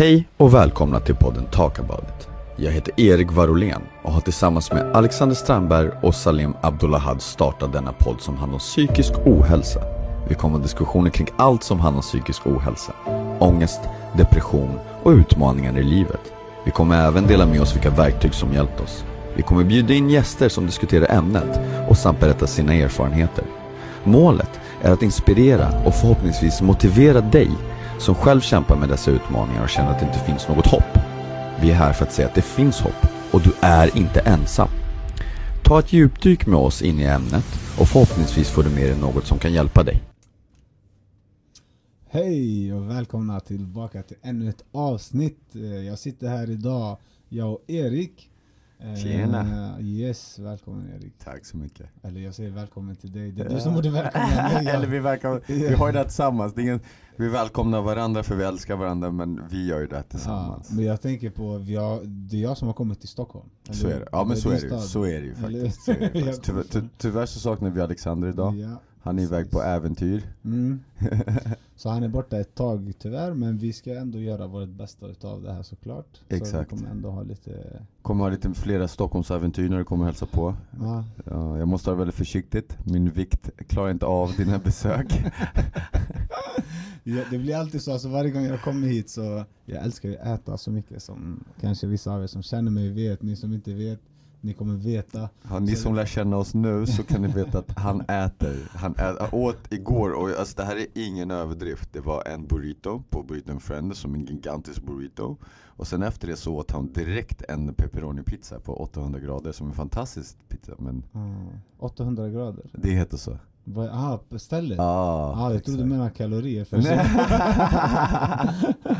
Hej och välkomna till podden Talk about it. Jag heter Erik Varolén och har tillsammans med Alexander Strandberg och Salim Abdullahad startat denna podd som handlar om psykisk ohälsa. Vi kommer ha diskussioner kring allt som handlar om psykisk ohälsa. Ångest, depression och utmaningar i livet. Vi kommer även dela med oss vilka verktyg som hjälpt oss. Vi kommer bjuda in gäster som diskuterar ämnet och samt berätta sina erfarenheter. Målet är att inspirera och förhoppningsvis motivera dig som själv kämpar med dessa utmaningar och känner att det inte finns något hopp. Vi är här för att säga att det finns hopp och du är inte ensam. Ta ett djupdyk med oss in i ämnet och förhoppningsvis får du med dig något som kan hjälpa dig. Hej och välkomna tillbaka till ännu ett avsnitt. Eh, Jag sitter här idag, jag och Erik. Eh, Tjena. Yes, välkommen Erik. Tack så mycket. Eller jag säger välkommen till dig. Det är du som borde välkomna mig. Eller vi, välkom, vi har ju det här tillsammans. Det är ingen, vi välkomnar varandra för vi älskar varandra men vi gör ju det här Ja, tillsammans. men jag tänker på, har, det är jag som har kommit till Stockholm. så Eller är det. Ja men så är det ju. Så är det ju faktiskt. Så det Jag faktiskt. Tyvärr, ty, tyvärr så saknar vi Alexander idag. Ja. Han är iväg på äventyr. Mm. Så han är borta ett tag tyvärr, men vi ska ändå göra vårt bästa utav det här såklart. Så Exakt. vi kommer ändå ha lite... Kommer ha lite flera Stockholmsäventyr när du kommer hälsa på. Ja, Ja, jag måste vara väldigt försiktigt. Min vikt klarar inte av dina besök. Ja, det blir alltid så, alltså varje gång jag kommer hit så Jag älskar ju att äta så mycket som kanske vissa av er som känner mig vet, ni som inte vet Ni kommer veta Ja, ni som lär känna oss nu så kan ni veta att han äter. Han, ä- han åt igår och alltså det här är ingen överdrift. Det var en burrito på Burrito and Friends som en gigantisk burrito. Och sen efter det så åt han direkt en pepperoni pizza på 800 grader som en fantastisk pizza. Men ah, 800 grader det heter så. Vad- Aha, stället? Ah, ah, jag trodde du menade kalorier för.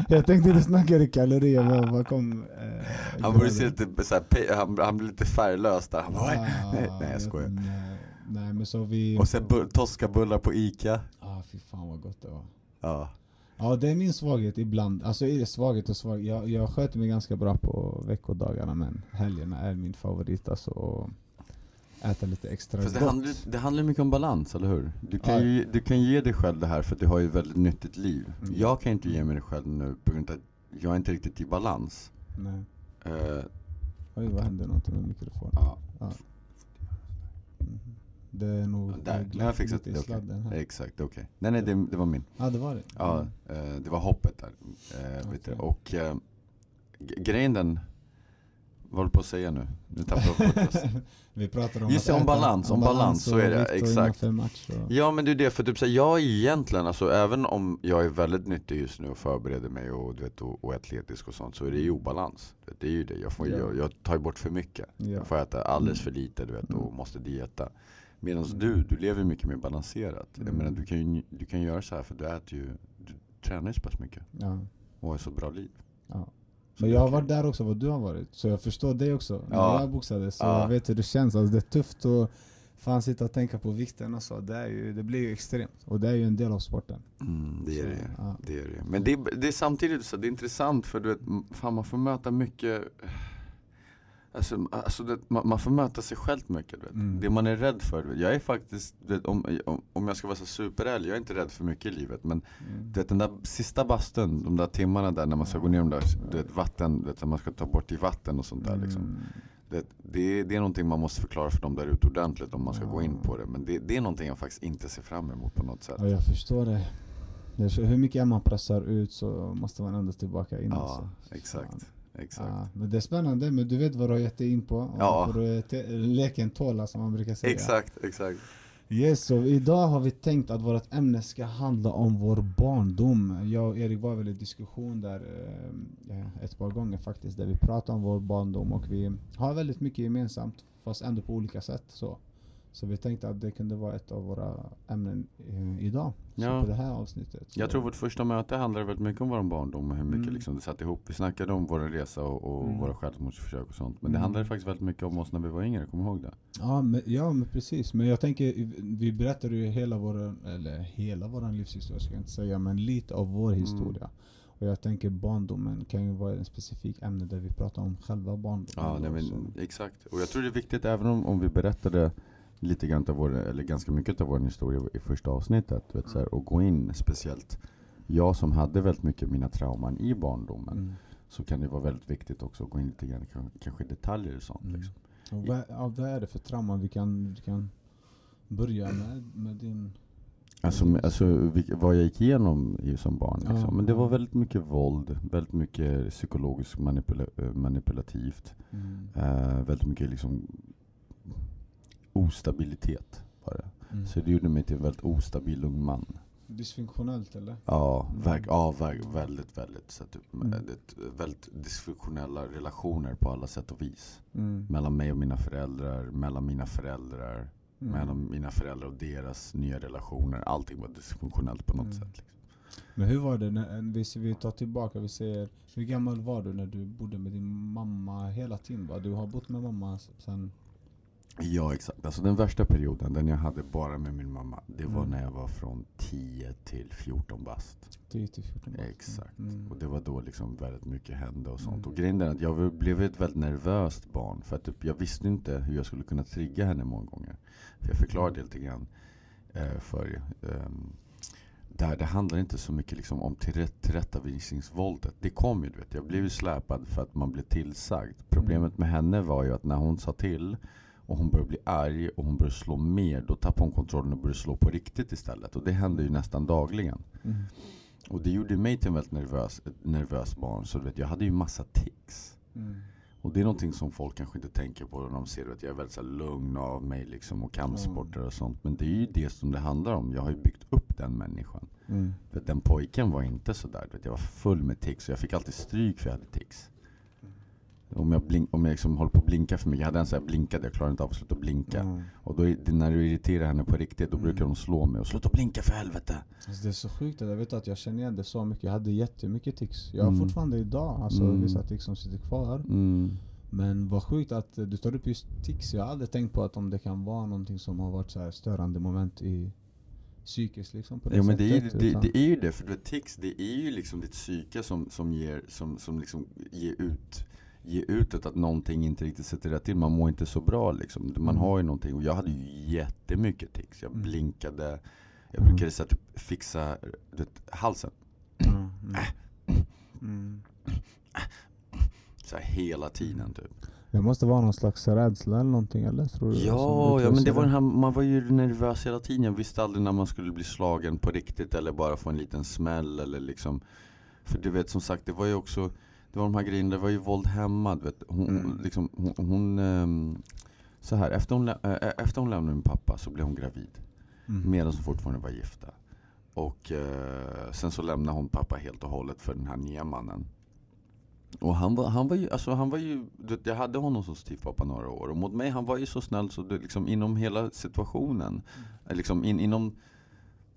Jag tänkte du snackade kalorier, men vad kom? Eh, Han började se lite så här, pe- han, han blev lite färglös där. Han bara, Ah, nej, nej jag skojar. Nej, nej men så vi... Och sen bu- toskabullar på Ica. Ah, fy fan vad gott det var Ja. Ja det är min svaghet ibland, alltså är det svaghet och svaghet jag, jag sköter mig ganska bra på veckodagarna men helgerna är min favorit alltså och äta lite extra Fast det gott handlar, det handlar mycket om balans, eller hur? Du kan, Ja. ju, du kan ge dig själv det här för att du har ju ett väldigt nyttigt liv. Mm. Jag kan inte ge mig det själv nu på grund av att jag är inte riktigt i balans. Nej. Eh, Oj vad hände någonting med mikrofonen? ja, Mhm. Det är nog där, det nu har jag fixat det. här. Exakt, okej. Nej nej, det, det var min. Ja det var det? Ja, eh, det var hoppet där. Eh, vet du. Okej. Och grejen den, vad håller du på att säga nu? Nu tappade jag. Vi pratar om Just om balans, om balans, så och är det, exakt. och... Ja men det är det, för typ så här, jag är egentligen, alltså även om jag är väldigt nyttig just nu och förbereder mig och, du vet, och, och atletisk och sånt så är det ju obalans. Du vet, Det är ju det, jag, får, Ja. jag, jag tar ju bort för mycket. Ja. Jag får äta alldeles för lite du vet, och Mm. måste dieta. Medan Mm. du, du lever mycket mer balanserat. Jag Mm. menar, du, kan ju, du kan göra så här för du äter ju, du tränar ju så pass mycket Ja. och har så bra liv. Ja. Men jag har varit där också, vad du har varit. Så jag förstår dig också. När Ja. jag boxade så Ja. jag vet hur det känns. Alltså, det är tufft att fan sitta och tänka på vikten och så. Det, är ju, det blir ju extremt. Och det är ju en del av sporten. Mm, det är Så, det. ja. det är det. Men det är, det är samtidigt så, det är intressant för du vet, fan man får möta mycket Alltså, alltså det, man, man får möta sig själv mycket. Vet. Mm. Det man är rädd för. Vet. Jag är faktiskt, vet, om, om, om jag ska vara så superärlig, jag är inte rädd för mycket i livet. Men Mm. du vet, den där sista bastun, de där timmarna där när man ska gå ner de där, du vet, vatten, du vet, man ska ta bort i vatten och sånt där. Liksom. Mm. Det, det, är- det är någonting man måste förklara för dem där ute ordentligt om man ska gå in Ja. på det. Men det, det är någonting jag faktiskt inte ser fram emot på något sätt. Ja, jag förstår det. det är så, hur mycket man pressar ut så måste man ändå tillbaka in. Ja, alltså. exakt. Exakt. Ja, men det är spännande, men du vet vad du har gett dig in på. Och Ja. du te- leken tåla som man brukar säga. Exakt, exakt. Yes, så idag har vi tänkt att vårt ämne ska handla om vår barndom. Jag och Erik var väl i diskussion där eh, ett par gånger faktiskt, där vi pratade om vår barndom och vi har väldigt mycket gemensamt, fast ändå på olika sätt. Så, så vi tänkte att det kunde vara ett av våra ämnen eh, idag, Ja. på det här avsnittet. Jag tror vårt första möte handlade väldigt mycket om vår barndom och hur mycket Mm. liksom det satt ihop. Vi snackade om vår resa och, och Mm. våra självmordsförsök och sånt. Men det Mm. handlade faktiskt väldigt mycket om oss när vi var yngre, kommer ihåg det? Ja men, ja men precis, men jag tänker, vi berättade ju hela vår, eller hela vår livshistoria ska jag inte säga, men lite av vår Mm. historia. Och jag tänker barndomen kan ju vara ett specifikt ämne där vi pratar om själva barndomen. Ja, nej, men, exakt. Och jag tror det är viktigt, även om, om vi berättade lite grann av vår, eller ganska mycket av vår historia i första avsnittet, vet, så här, och gå in speciellt jag som hade väldigt mycket mina trauman i barndomen, Mm. så kan det vara väldigt viktigt också att gå in lite grann kanske detaljer och sånt. Mm. Liksom. Och vad, ja, vad är det för trauman vi kan, vi kan börja med, med din... Alltså, Mm. alltså vad jag gick igenom som barn. Liksom. Ja, Men det var väldigt mycket våld, väldigt mycket psykologiskt manipula eh, manipulativt. Mm. Eh, väldigt mycket liksom ostabilitet bara. Mm. Så det gjorde mig till en väldigt ostabil ung man. Dysfunktionellt eller? Ja, Mm. verk, ja verk, väldigt, väldigt. Så typ, Mm. det, väldigt dysfunktionella relationer på alla sätt och vis. Mm. Mellan mig och mina föräldrar, mellan mina föräldrar, Mm. mellan mina föräldrar och deras nya relationer. Allting var dysfunktionellt på något Mm. sätt. Liksom. Men hur var det, när, vi, vi tar tillbaka, vi säger, hur gammal var du när du bodde med din mamma hela tiden? Va? Du har bott med mamma sen... Ja exakt, alltså den värsta perioden, den jag hade bara med min mamma, det var Mm. när jag var från 10 till 14 bast. 10 till 14 år. Exakt. Mm. Och det var då liksom väldigt mycket hände och sånt. Mm. Och grejen är att jag blev ett väldigt nervöst barn. För att typ, jag visste inte hur jag skulle kunna trigga henne många gånger. För jag förklarade det lite grann eh, för er. Ehm, där det handlar inte så mycket liksom om tillrätt, tillrättavisningsvåldet. Det kom ju, du vet. Jag blev ju släpad för att man blev tillsagd. Problemet med henne var ju att när hon sa till och hon började bli arg och hon började slå mer, då tappade hon kontrollen och började slå på riktigt istället. Och det hände ju nästan dagligen. Mm. Och det gjorde mig till en väldigt nervös, nervös barn. Så du vet, jag hade ju massa tics. Mm. Och det är någonting som folk kanske inte tänker på när de ser att jag är väldigt så här, lugn av mig liksom och kampsporter och sånt. Men det är ju det som det handlar om. Jag har ju byggt upp den människan. Mm. För den pojken var inte sådär. Jag var full med tics och jag fick alltid stryk för jag hade tics. Om jag, blink, om jag liksom håller på att blinka för mycket. Jag hade en sån här blinkade, jag klarade inte av att sluta blinka. Mm. Och då, när du irriterar henne på riktigt, då Mm. brukar de slå mig och sluta blinka för helvete. Alltså det är så sjukt, att jag vet att jag känner igen det så mycket. Jag hade jättemycket tics. Jag har Mm. fortfarande idag alltså, Mm. vissa tics som sitter kvar. Mm. Men vad sjukt att du tar upp just tics. Jag har aldrig tänkt på att om det kan vara någonting som har varit så här störande moment i psykiskt liksom på det Ja men det är, ju, det, det är ju det, för tics det är ju liksom ditt psyke som, som, ger, som, som liksom ger ut Ger utåt att någonting inte riktigt sätter rätt till, man mår inte så bra liksom. Man Mm. har ju någonting, och jag hade ju jättemycket tics. Jag Mm. blinkade, jag Mm. brukade så här, typ, fixa vet, halsen. Ja, mm. Mm. Så här, hela tiden typ. Det måste vara någon slags rädsla eller någonting eller? Tror du, Ja, ja men det var den här, man var ju nervös hela tiden. Jag visste aldrig när man skulle bli slagen på riktigt eller bara få en liten smäll eller liksom För du vet som sagt, det var ju också Det var de här grejerna, det var ju våld hemma du vet. Hon, Mm. liksom, hon, hon ehm, Så här, efter hon, lä- äh, efter hon lämnade min pappa så blev hon gravid Mm. Medan de fortfarande var gifta Och eh, sen så lämnade hon pappa helt och hållet för den här nya mannen och han var, han var ju, alltså han var ju, jag hade honom som styvpappa några år och mot mig, han var ju så snäll så det, liksom inom hela situationen, eh, liksom in, inom,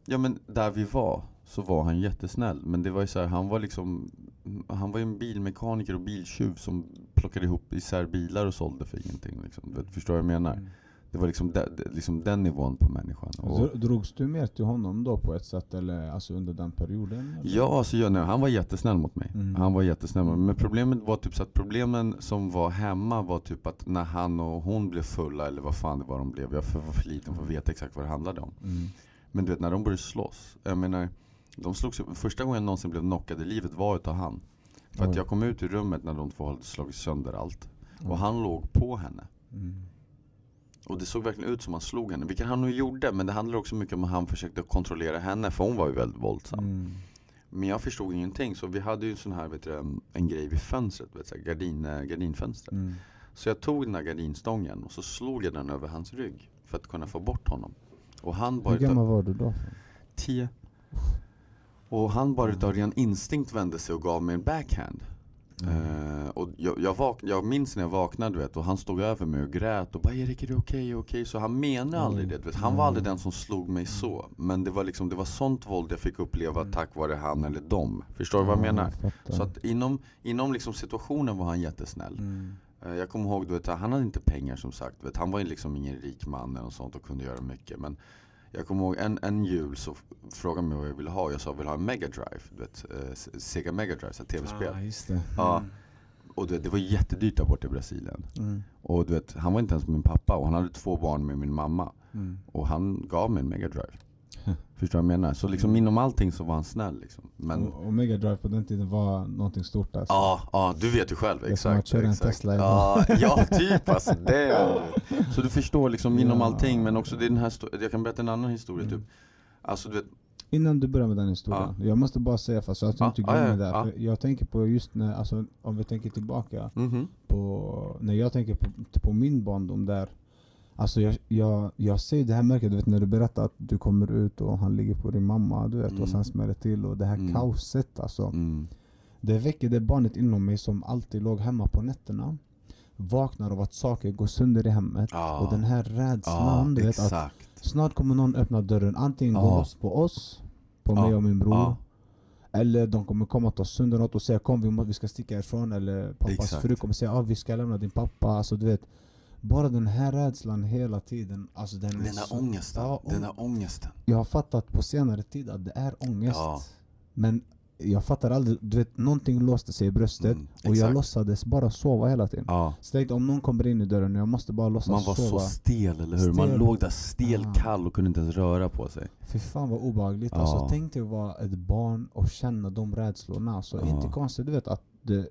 ja men där vi var, så var han jättesnäll. Men det var ju så här, han var liksom, han var ju en bilmekaniker och biltjuv som plockade ihop isär bilar och sålde för ingenting liksom. Du förstår vad jag menar? Mm. Det var liksom, de, liksom den nivån på människan. Och, Dro- Drogs du mer till honom då på ett sätt eller alltså under den perioden? eller? Ja, alltså, ja, nej, han var jättesnäll mot mig. Mm. Han var jättesnäll. Men problemet var typ så att problemen som var hemma var typ att när han och hon blev fulla, eller vad fan det var de blev. Jag var för, för liten för att veta exakt vad det handlade om. Mm. Men du vet när de började slåss. Jag menar, de slogs, ju- första gången jag någonsin blev knockad i livet var utav han. För att jag kom ut ur rummet när de två hade slagit sönder allt. Mm. Och han låg på henne. Mm. Och det såg verkligen ut som han slog henne, vilket han nog gjorde. Men det handlar också mycket om att han försökte kontrollera henne, för hon var ju väldigt våldsam. Mm. Men jag förstod ingenting, så vi hade ju en sån här, vet du, en grej vid fönstret, vet du, gardin, eh, gardinfönstret. Mm. Så jag tog den här gardinstången och så slog jag den över hans rygg för att kunna få bort honom. Och han bara Hur gammal var du då? tio. Och han bara utav ren instinkt vände sig och gav mig en backhand. Eh, och jag, jag, vak- jag minns när jag vaknade vet, och han stod över mig och grät och bara 'Erik är det okej? Det okej?' Så han menade aldrig det. Vet. Han var aldrig den som slog mig så. Men det var liksom, det var sånt våld jag fick uppleva tack vare han eller dem. Förstår du vad jag menar? fattar. Så att inom, inom liksom situationen var han jättesnäll. Mm. Eh, Jag kommer ihåg, du vet, han hade inte pengar som sagt. Vet, han var liksom ingen rik man eller sånt och kunde göra mycket. Men jag kommer ihåg en, en jul så frågade mig vad jag ville ha. Jag sa jag vill ha en Mega Drive. Du vet, eh, Sega Mega Drive, tv-spel. Ah, just det. Ja. Och du vet, det var jättedyrt där borta i Brasilien. Mm. Och du vet, han var inte ens min pappa och han hade två barn med min mamma. Mm. Och han gav mig en Mega Drive. Förstår du vad jag menar? Så liksom inom allting så var han snäll liksom. Men Och, och Mega Drive på den tiden var någonting stort alltså. Ja, ja du vet ju själv. är som att Exakt. köra en exakt. Tesla ja, ja, typ alltså. Det. Så du förstår liksom inom Ja. allting. Men också det är den här, jag kan berätta en annan historia Mm. typ. Alltså du vet, Innan du börjar med den historien, jag måste bara säga för så att du Ja, inte ja, glömmer ja, det. ja. Jag tänker på just när, alltså, om vi tänker tillbaka mhm. på, när jag tänker på, på min barndom där Alltså jag, jag, jag ser det här märket, du vet när du berättar att du kommer ut och han ligger på din mamma du vet Mm. och sen smäller till och det här Mm. kaoset alltså Mm. Det väcker det barnet inom mig som alltid låg hemma på nätterna Vaknar av att saker går sönder i hemmet Ja. och den här rädslan du vet att exakt. snart kommer någon öppna dörren antingen gå Ja. loss på oss, på mig och min bror. Eller de kommer komma ta sönder något och säga kom vi, må- vi ska sticka ifrån Eller pappas Exakt. fru kommer säga ah, vi ska lämna din pappa Alltså du vet Bara den här rädslan hela tiden alltså den Den här så- ångesten. Ja, Den här ångesten. Jag har fattat på senare tid att det är ångest Ja. Men jag fattar aldrig, du vet någonting låste sig i bröstet Mm, Och jag exakt. låtsades bara sova hela tiden Ja. Så tänkte om någon kommer in i dörren, jag måste bara låtsas Man var sova så stel eller hur? Man Stel. låg där stel, Ah. kall och kunde inte ens röra på sig. Fy fan vad obehagligt. Ja. Alltså, tänk dig att vara ett barn och känna de rädslorna. Alltså, Ja. Inte konstigt du vet att det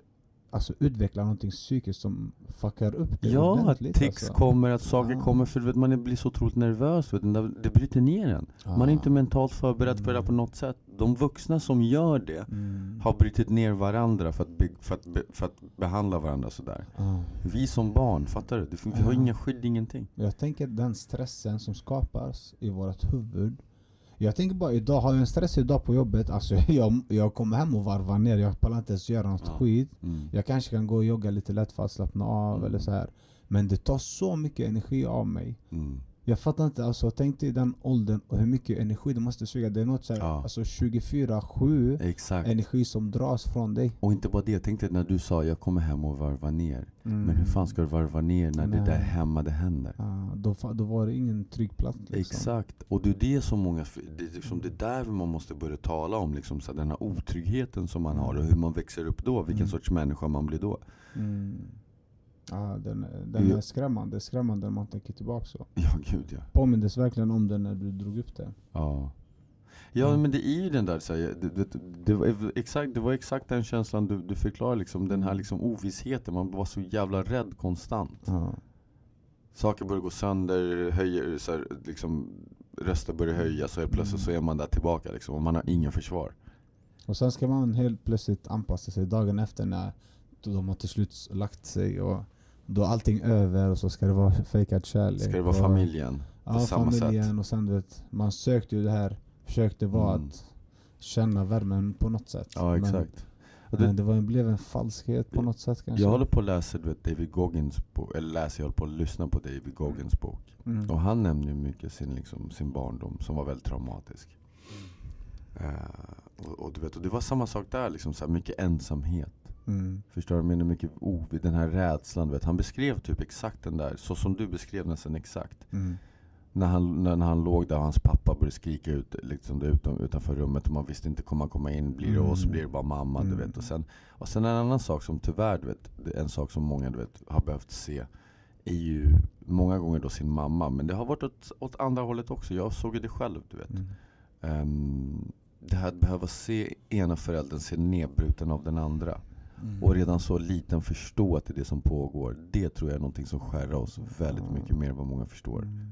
alltså, utvecklar någonting psykiskt som fuckar upp det Ja, att tics alltså. kommer, att saker Ja. kommer, för vet, man blir så otroligt nervös. Vet det bryter ner en. Man är Ja. inte mentalt förberedd för det Mm. på något sätt. De vuxna som gör det Mm. har brutit ner varandra för att, för att, för att behandla varandra sådär. Ja. Vi som barn, fattar du? Det- Vi har Ja. inga skydd, ingenting. Jag tänker den stressen som skapas i vårt huvud. Jag tänker bara idag, har jag en stress idag på jobbet, alltså jag, jag kommer hem och varvar ner, jag pallar inte ens göra något Ja. skit. Mm. Jag kanske kan gå och jogga lite lätt för att slappna av Mm. eller så här. Men det tar så mycket energi av mig. Mm. Jag fattar inte, alltså tänk dig den åldern och hur mycket energi du måste suga. Det är något såhär, Ja. alltså 24-7 Exakt. energi som dras från dig. Och inte bara det, tänk dig när du sa jag kommer hem och varva ner. Men hur fan ska du varva ner när det Nej. där hemma det händer? Ja, då, då var det ingen trygg plats liksom. Exakt, och det är det som många, det är liksom det där man måste börja tala om, liksom, så här, den här otryggheten som man har och hur man växer upp då, vilken Mm. sorts människa man blir då. Mm. Ja, den, den är skrämmande, skrämmande när man tänker tillbaka så. Ja gud ja. Påmindes verkligen om det när du drog upp det. Ja, ja Mm. men det är ju den där, så här, det, det, det, var exakt, det var exakt den känslan du, du förklarar, liksom, den här liksom, ovissheten, man var så jävla rädd konstant. Ja. Saker börjar gå sönder, höjer, så här, liksom, röster börjar höjas och helt plötsligt Mm. så är man där tillbaka liksom, och man har ingen försvar. Och sen ska man helt plötsligt anpassa sig dagen efter när de har till slut lagt sig och då är allting över och så ska det vara fejkad kärlek. Ska det vara och, familjen på Ja, samma familjen sätt? och sen du vet, man sökte ju det här, försökte vara Mm. att känna värmen på något sätt. Ja exakt. Och Men, det- men det var, blev en falskhet på något sätt kanske. Jag håller på att läsa du vet, David Goggins bok, eller läser, jag håller på att lyssna på David Goggins bok. Mm. Och han nämner ju mycket sin, liksom, sin barndom som var väldigt traumatisk. Eh, och, och, du vet, och det var samma sak där, liksom, så mycket ensamhet. Mm. Förstår du? jag menar? Mycket ovid, den här rädslan. Du vet. Han beskrev typ exakt den där, så som du beskrev nästan exakt. Mm. När han, när, när han låg där och hans pappa började skrika ut liksom, utan, utanför rummet och man visste inte, kommer han komma in? Blir det Mm. oss? Blir det bara mamma? Du Mm. vet. Och, sen, och sen en annan sak som tyvärr, du vet, en sak som många du vet, har behövt se är ju många gånger då sin mamma. Men det har varit åt, åt andra hållet också. Jag såg det själv. Du vet. Mm. Ehm, det här att behöva se ena föräldern se nedbruten av den andra. Mm. Och redan så liten förstå att det är det som pågår. Det tror jag är någonting som skär oss väldigt mycket mer än vad många förstår. Mm.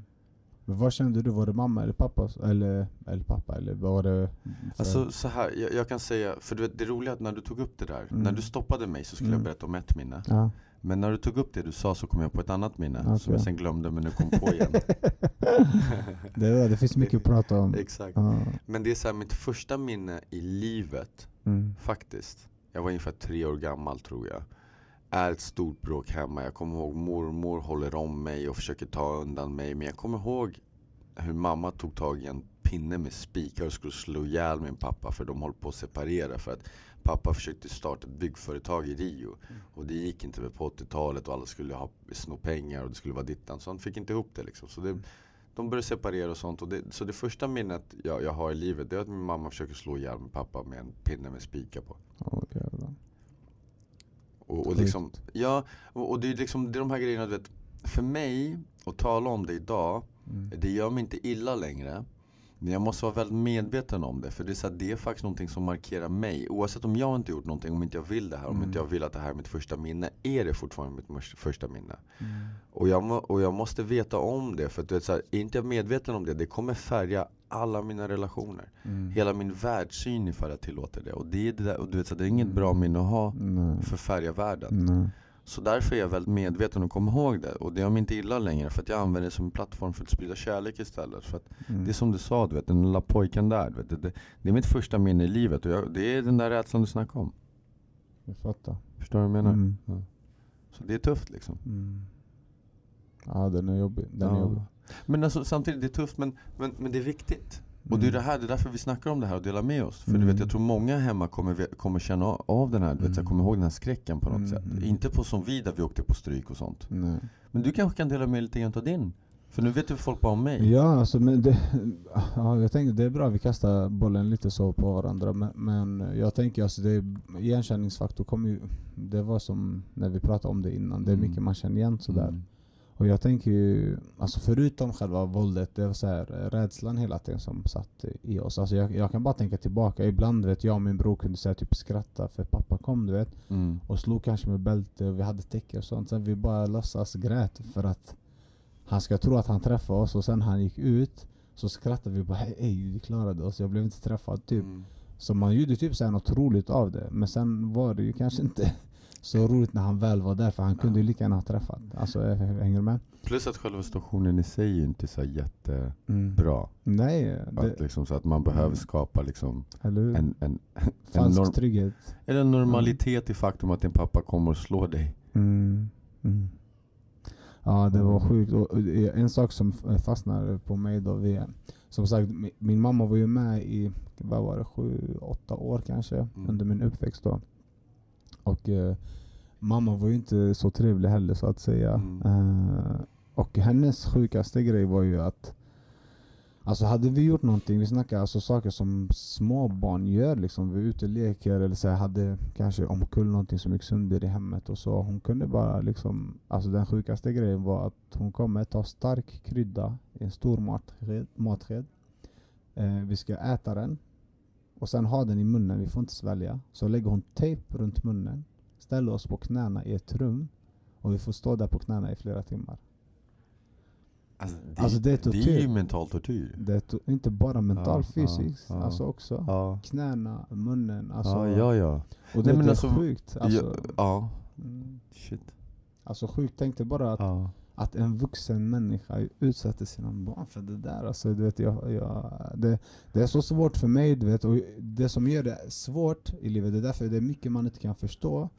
Men vad kände du? Var det mamma eller pappa? Eller, eller pappa? Eller var det... för- Alltså så här, jag, jag kan säga, för du vet, det roliga är att när du tog upp det där, Mm. när du stoppade mig så skulle Mm. jag berätta om ett minne. ja. Men när du tog upp det du sa så kom jag på ett annat minne som Okej. jag sen glömde men nu kom på igen. det, det finns mycket att prata om. Exakt. Ja. Men det är så här, mitt första minne i livet, Mm. faktiskt, jag var ungefär tre år gammal tror jag, är ett stort bråk hemma. Jag kommer ihåg mormor håller om mig och försöker ta undan mig. Men jag kommer ihåg hur mamma tog tag i en pinne med spikar och skulle slå ihjäl min pappa för de höll på att separera. För att pappa försökte starta ett byggföretag i Rio. Och det gick inte på 80-talet och alla skulle ha sno pengar och det skulle vara dittan. Så han fick inte ihop det liksom. Så det, de började separera och sånt. Och det, så det första minnet jag, jag har i livet det är att min mamma försöker slå ihjäl min pappa med en pinne med spikar på. Åh, jävlar. Och, och, liksom, ja, och, och det är liksom det är de här grejerna du vet. För mig, att tala om det idag, Mm. det gör mig inte illa längre. Men jag måste vara väldigt medveten om det. För det är, så här, det är faktiskt någonting som markerar mig. Oavsett om jag inte gjort någonting, om inte jag vill det här, om Mm. inte jag vill att det här är mitt första minne. Är det fortfarande mitt första minne? Mm. Och jag, och jag måste veta om det. För att du vet, så här, är inte jag medveten om det, det kommer färga alla mina relationer. Mm. Hela min världssyn ifall jag tillåter det. Och det är, det där, och du vet, så här, det är inget Mm. bra minne att ha för färga världen. Så därför är jag väldigt medveten och kommer ihåg det. Och det gör mig inte illa längre för att jag använder det som en plattform för att sprida kärlek istället. För att Mm. det är som du sa, du vet, den lilla pojken där. Du vet, det, det, det är mitt första minne i livet och jag, det är den där rädslan du snackar om. Jag fattar. Förstår du vad jag menar? Mm. Så det är tufft liksom. Mm. Ja den är jobbig. Den är Ja. jobbig. Men alltså, samtidigt, det är tufft men, men, men det är viktigt. Och det är Mm. det här, det är därför vi snackar om det här och delar med oss. För Mm. du vet, jag tror många hemma kommer, kommer känna av den här, du vet, här, Mm. kommer ihåg den här skräcken på något Mm, sätt. mm. Inte på som vi där vi åkte på stryk och sånt. Nej. Men du kanske kan dela med lite grann av din? För nu vet ju folk bara om mig. Ja, alltså, men det, ja, jag tänker det är bra att vi kastar bollen lite så på varandra. Men, men jag tänker alltså det är, igenkänningsfaktor kommer ju, det var som när vi pratade om det innan, det är Mm. mycket man känner igen sådär. Mm. Och jag tänker ju, alltså förutom själva våldet, det var så här, eh, rädslan hela tiden som satt i oss. Alltså jag, jag kan bara tänka tillbaka, ibland vet jag och min bror kunde säga typ skratta för pappa kom du vet Mm. och slog kanske med bälte och vi hade täcke och sånt. Sen vi bara låtsas grät för att han ska tro att han träffade oss och sen han gick ut så skrattade vi bara hej, hej vi klarade oss, jag blev inte träffad typ. Mm. Så man gjorde typ så här något roligt av det. Men sen var det ju kanske inte så roligt när han väl var där för han kunde ju lika gärna ha träffat. Alltså jag hänger du med? Plus att själva situationen i sig är inte så Mm. jättebra. Nej, det, Att liksom, så att man behöver Mm. skapa liksom hur? en, en, Falsk norm- trygghet. eller en normalitet i faktum att din pappa kommer och slår dig. Mm. Mm. Ja det var sjukt. Och och en sak som fastnade på mig då. Vi, som sagt, mi- min mamma var ju med i, vad var det, sju, åtta år kanske Mm. under min uppväxt då. Och eh, mamma var ju inte så trevlig heller så att säga. Mm. Eh, och hennes sjukaste grej var ju att Alltså hade vi gjort någonting, vi snackar alltså saker som små barn gör liksom. Vi är ute och leker eller så här, hade kanske omkull någonting som gick sönder i hemmet och så. Hon kunde bara liksom, alltså den sjukaste grejen var att hon kommer ta stark krydda i en stor matsked. matsked. Eh, vi ska äta den och sen ha den i munnen, vi får inte svälja. Så lägger hon tejp runt munnen, ställer oss på knäna i ett rum och vi får stå där på knäna i flera timmar. Alltså det, Alltså, det är det är ju tortyr. mental tortyr. Det är to- inte bara mental, Ja, fysiskt, ja, alltså också. Ja. Knäna, munnen, alltså. ja, ja, ja. Och det, Nej, men det är alltså, sjukt. Alltså, ja, ja. mm, Shit. alltså sjukt, tänk dig bara att. Att en vuxen människa utsätter sina barn för det där. Alltså, du vet, jag, jag, det, det är så svårt för mig, du vet. Och det som gör det svårt i livet, det är därför det är mycket man inte kan förstå.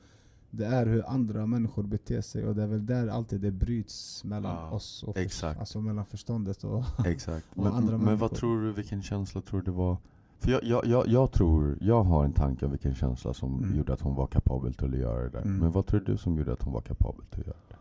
Det är hur andra människor beter sig och det är väl där alltid det bryts mellan Ja, oss och exakt. alltså mellan förståndet och... Exakt. Och Men, andra men människor. vad tror du, vilken känsla tror du det var? För jag, jag, jag, jag tror, jag har en tanke om vilken känsla som Mm. gjorde att hon var kapabel till att göra det där. Mm. Men vad tror du som gjorde att hon var kapabel till att göra det?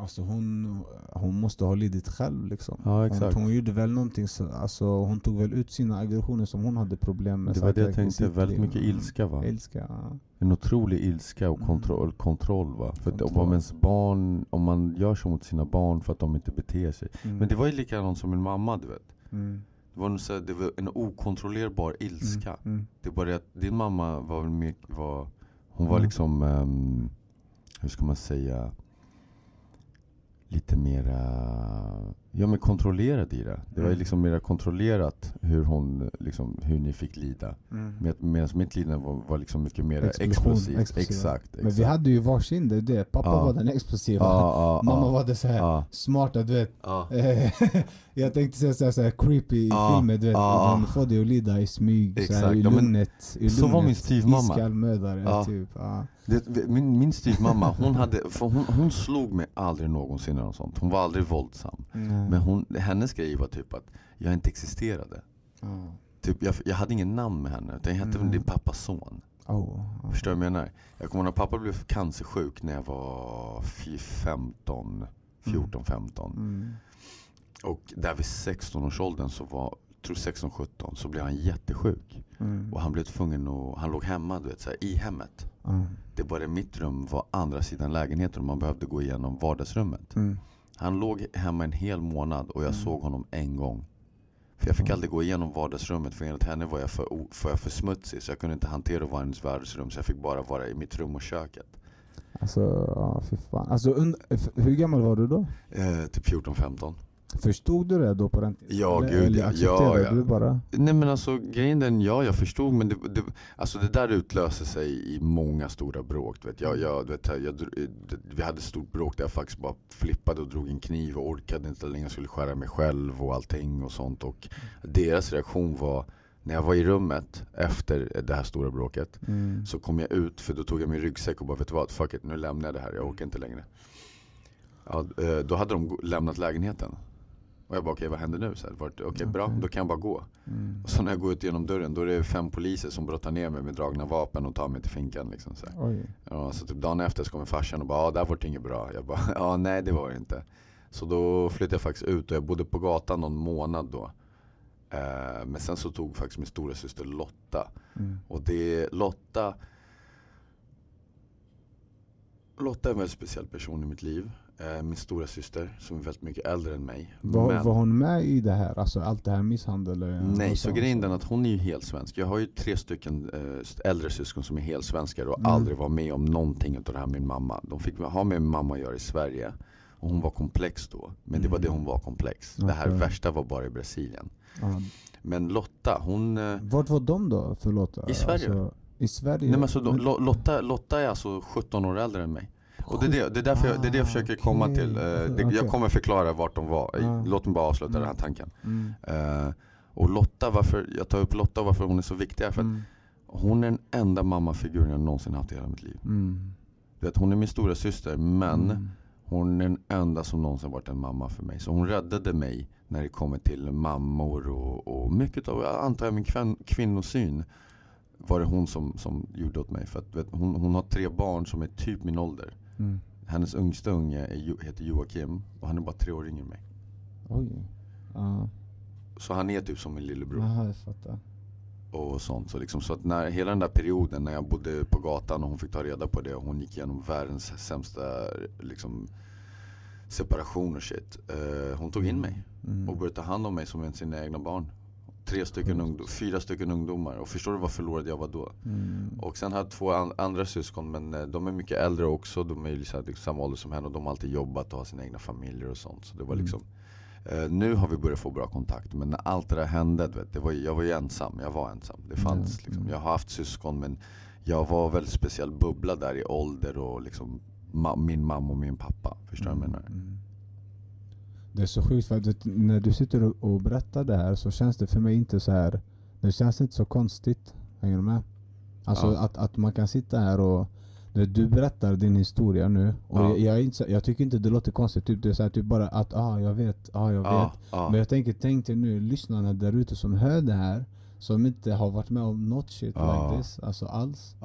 Alltså hon, hon måste ha lidit själv liksom. Ja, exakt. Hon, hon gjorde väl någonting, så, alltså, hon tog väl ut sina aggressioner som hon hade problem med. Det var det jag tänkte, väldigt mycket ilska va? Ilska, ja. En otrolig ilska och Mm. kontroll, kontroll va? För att om Kontroll. ens barn, om man gör så mot sina barn för att de inte beter sig. Mm. Men det var ju likadant som min mamma du vet. Mm. Det var, en så här- det var en okontrollerbar ilska. Mm. Mm. Det bara det att din mamma var väl mer, var, hon var Mm. liksom, ehm, hur ska man säga, lite mera, ja men kontrollerad i det. Det var ju Mm. liksom mera kontrollerat hur hon, liksom, hur ni fick lida. Mm. Med, medan mitt lidande var, var liksom mycket mer explosivt. Exakt, exakt. Men vi hade ju varsin, det det. Pappa Ja. var den explosiva. ja, ja, Mamma var det så här smarta, du vet. ja. jag tänkte säga så här, så här creepy i Ja, filmer, du vet. ja. Hon får dig att lida i smyg, så här, Exakt, i ja, men lugnet. I så var lugnet. min styvmamma. Iskall mördare, Ja. typ. Det, min, min styvmamma, hon, hade, för hon, hon slog mig aldrig någonsin eller något sånt. Hon var aldrig våldsam. Mm. Men hon, hennes grej var typ att jag inte existerade. Ja. Typ, jag, jag hade ingen namn med henne, utan jag hette Mm. din pappas son. Oh, ja. Förstår du vad jag menar? Jag kommer ihåg när pappa blev cancersjuk när jag var fy- 15, 14, 15. Mm. Och där vid 16-årsåldern så var, tror 16-17, så blev han jättesjuk. Mm. Och han blev tvungen att, han låg hemma du vet, så här, i hemmet. Det bara mitt rum var andra sidan lägenheten och man behövde gå igenom vardagsrummet. Mm. Han låg hemma en hel månad och jag Mm. såg honom en gång. För jag fick Ja. aldrig gå igenom vardagsrummet för enligt henne var jag för, för, jag för smutsig så jag kunde inte hantera att vara i hennes vardagsrum så jag fick bara vara i mitt rum och köket. Alltså, ja, fy fan. Alltså, hur gammal var du då? Eh, typ 14-15. Förstod du det då på den tiden? Ja, Eller- gud, eller ja. accepterade Ja, ja. du bara? Nej men alltså grejen den, ja jag förstod men det, det, alltså det där utlöser sig i många stora bråk. Du vet. Jag, jag, du vet, jag, dr- det- vi hade ett stort bråk där jag faktiskt bara flippade och drog en kniv och orkade inte längre, jag skulle skära mig själv och allting och sånt. Och deras reaktion var, när jag var i rummet efter det här stora bråket Mm. så kom jag ut, för då tog jag min ryggsäck och bara vet du vad, fuck it, nu lämnar jag det här, jag orkar inte längre. Ja, eh, då hade de lämnat lägenheten. Och jag bara okej vad händer nu? Så här, vart- Okej bra, Okej. då kan jag bara gå. Mm. Och så när jag går ut genom dörren då är det fem poliser som brottar ner mig med dragna vapen och tar mig till finkan. Liksom, så, ja, så typ dagen efter så kommer farsan och bara ja där var det inget bra. Jag bara ja nej det var det inte. Så då flyttade jag faktiskt ut och jag bodde på gatan någon månad då. Eh, men sen så tog faktiskt min stora syster Lotta. Mm. Och det Lotta Lotta är en väldigt speciell person i mitt liv. Eh, min stora syster som är väldigt mycket äldre än mig. Var, Men- var hon med i det här? Alltså allt det här misshandel? eh, Nej, så grejen är den att hon är ju helt svensk. Jag har ju tre stycken eh, äldre syskon som är helt svenskar och Mm. aldrig var med om någonting av det här med min mamma. De fick ha med min mamma att göra i Sverige. Och hon var komplex då. Men det var det hon var komplex. Det här värsta var bara i Brasilien. Ja. Men Lotta, hon... Vart var de då? Förlåt. I Sverige. Alltså, I Sverige? nej men alltså, Lo- Lotta, Lotta är alltså 17 år äldre än mig. Och det är det, det, är därför jag, det är det jag Ah, försöker komma okej. till. Eh, det. Jag kommer förklara vart de var. Ah. Låt mig bara avsluta Mm. den här tanken. Mm. Eh, och Lotta, varför, jag tar upp Lotta och varför hon är så viktig är för att Mm. hon är den enda mammafiguren jag någonsin haft i hela mitt liv. Mm. Vet, hon är min stora syster men Mm. hon är den enda som någonsin varit en mamma för mig. Så hon räddade mig när det kommer till mammor och, och mycket av, jag antar jag, min kvin, kvinnosyn var det hon som, som gjorde åt mig. För att, vet, hon, hon har tre barn som är typ min ålder. Mm. Hennes yngsta unge är, heter Joakim och han är bara tre år yngre än mig. Oj. Ja. Så han är typ som min lillebror. Jaha, jag fattar. och sånt. Så, liksom, så att när, hela den där perioden när jag bodde på gatan och hon fick ta reda på det och hon gick igenom världens sämsta liksom, separation och shit. Eh, hon tog in mig Mm. och började ta hand om mig som en sina egna barn. Tre stycken ungdom, fyra stycken ungdomar. Och förstår du vad förlorad jag var då? Mm. Och sen hade jag två an- andra syskon men eh, de är mycket äldre också. De är liksom, liksom samma ålder som henne och de har alltid jobbat och har sina egna familjer och sånt. Så det var Mm. liksom eh, Nu har vi börjat få bra kontakt men när allt det där hände, vet, det var, jag var ju ensam. Jag var ensam. Det fanns Mm. liksom, Mm. jag har haft syskon men jag var väldigt speciell bubbla där i ålder och liksom ma- min mamma och min pappa. Förstår du vad jag menar? Det är så sjukt för att när du sitter och, berättar det här så känns det för mig inte så här. Det känns inte så konstigt. Hänger du med? Alltså Ja. att, att man kan sitta här och du berättar din historia nu och Ja. jag, inte, jag tycker inte det låter konstigt. Typ, det är så här, typ bara att ah, jag vet, ah, jag vet. Ja, ja. Men jag tänker, tänk dig nu lyssnarna där ute som hör det här som inte har varit med om något shit Ja. like this, alltså alls.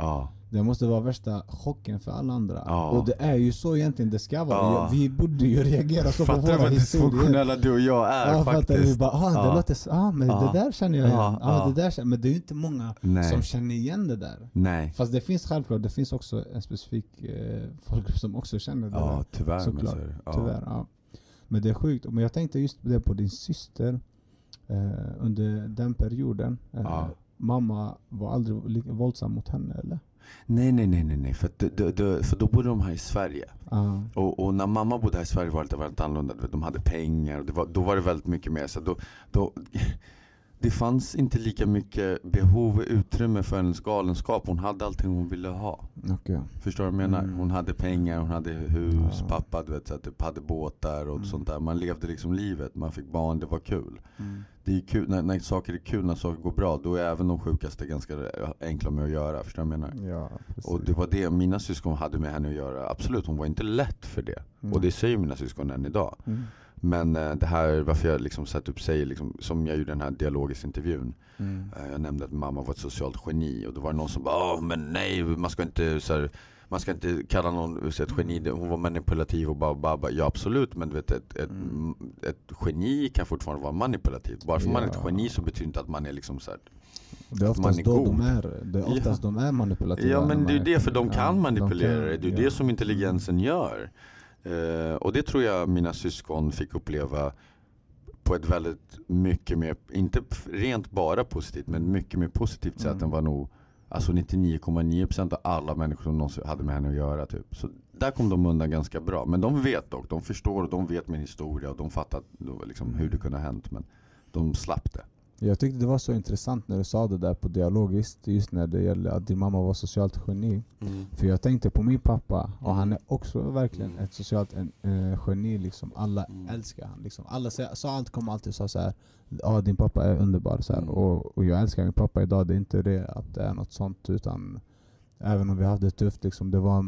Det måste vara värsta chocken för alla andra. Ja. Och det är ju så egentligen det ska vara. Ja. Vi borde ju reagera så på Fattar du våra historier. dysfunktionella du och jag är Ja, fattar du? Vi faktiskt? bara, ah, det Ja. låter så, ah, men Ja. det där känner jag igen. Ja, Ja, ja. Det där känner, men det är ju inte många Nej. som känner igen det där. Nej. Fast det finns självklart, det finns också en specifik eh, folkgrupp som också känner det Ja, där. tyvärr. men Såklart. Ja. Tyvärr, ja. Men det är sjukt. Men jag tänkte just det på din syster. Eh, under den perioden. Eh, Ja. Mamma var aldrig våldsam mot henne eller? Nej, nej, nej, nej, nej. För, det- för då bodde de här i Sverige. Ja. Och, och när mamma bodde här i Sverige var det väldigt annorlunda. De hade pengar och var, då var det väldigt mycket mer så då, då, Det fanns inte lika mycket behov och utrymme för hennes galenskap. Hon hade allting hon ville ha. Okej. Förstår du vad jag menar? Mm. Hon hade pengar, hon hade hus, Ja. pappa du vet, så att typ hade båtar och Mm. sånt där. Man levde liksom livet, man fick barn, det var kul. Mm. Det är kul när, när saker är kul, när saker går bra, då är även de sjukaste ganska enkla med att göra. Förstår du vad jag menar? Ja. Och det var det mina syskon hade med henne att göra. Absolut, hon var inte lätt för det. Mm. Och det säger mina syskon än idag. Mm. Men eh, det här, varför jag liksom satt upp säger, liksom, som jag gjorde den här dialogiska intervjun. Mm. Eh, jag nämnde att mamma var ett socialt geni och då var det någon som bara men nej, man ska inte så här, man ska inte kalla någon ett geni, hon var manipulativ och bara, bara, bara. Ja absolut, men du vet ett, ett, Mm. ett geni kan fortfarande vara manipulativt. Bara för man är ett Ja. geni så betyder inte att man är liksom så här, Det är oftast är då de är, det är oftast de är manipulativa. Ja men det är ju det, för de kan ja, manipulera kan, det. Är ja. det som intelligensen gör. Eh, och det tror jag mina syskon fick uppleva på ett väldigt mycket mer, inte rent bara positivt, men mycket mer positivt sätt Mm. än vad nog Alltså 99,9% av alla människor som någonsin hade med henne att göra typ. Så där kom de undan ganska bra. Men de vet dock, de förstår och de vet min historia och de fattar liksom hur det kunde ha hänt. Men de slapp det. Jag tyckte det var så intressant när du sa det där på dialogiskt, just när det gäller att din mamma var socialt geni. För jag tänkte på min pappa, och Mm. han är också verkligen Mm. ett socialt en, eh, geni. Liksom. Alla Mm. älskar han. Liksom. Alla sa, allt, kom alltid sa så här. Ja, din pappa är underbar. Så här. Mm. Och, och jag älskar min pappa idag. Det är inte det att det är något sånt. Utan även om vi hade det tufft, liksom, det, var,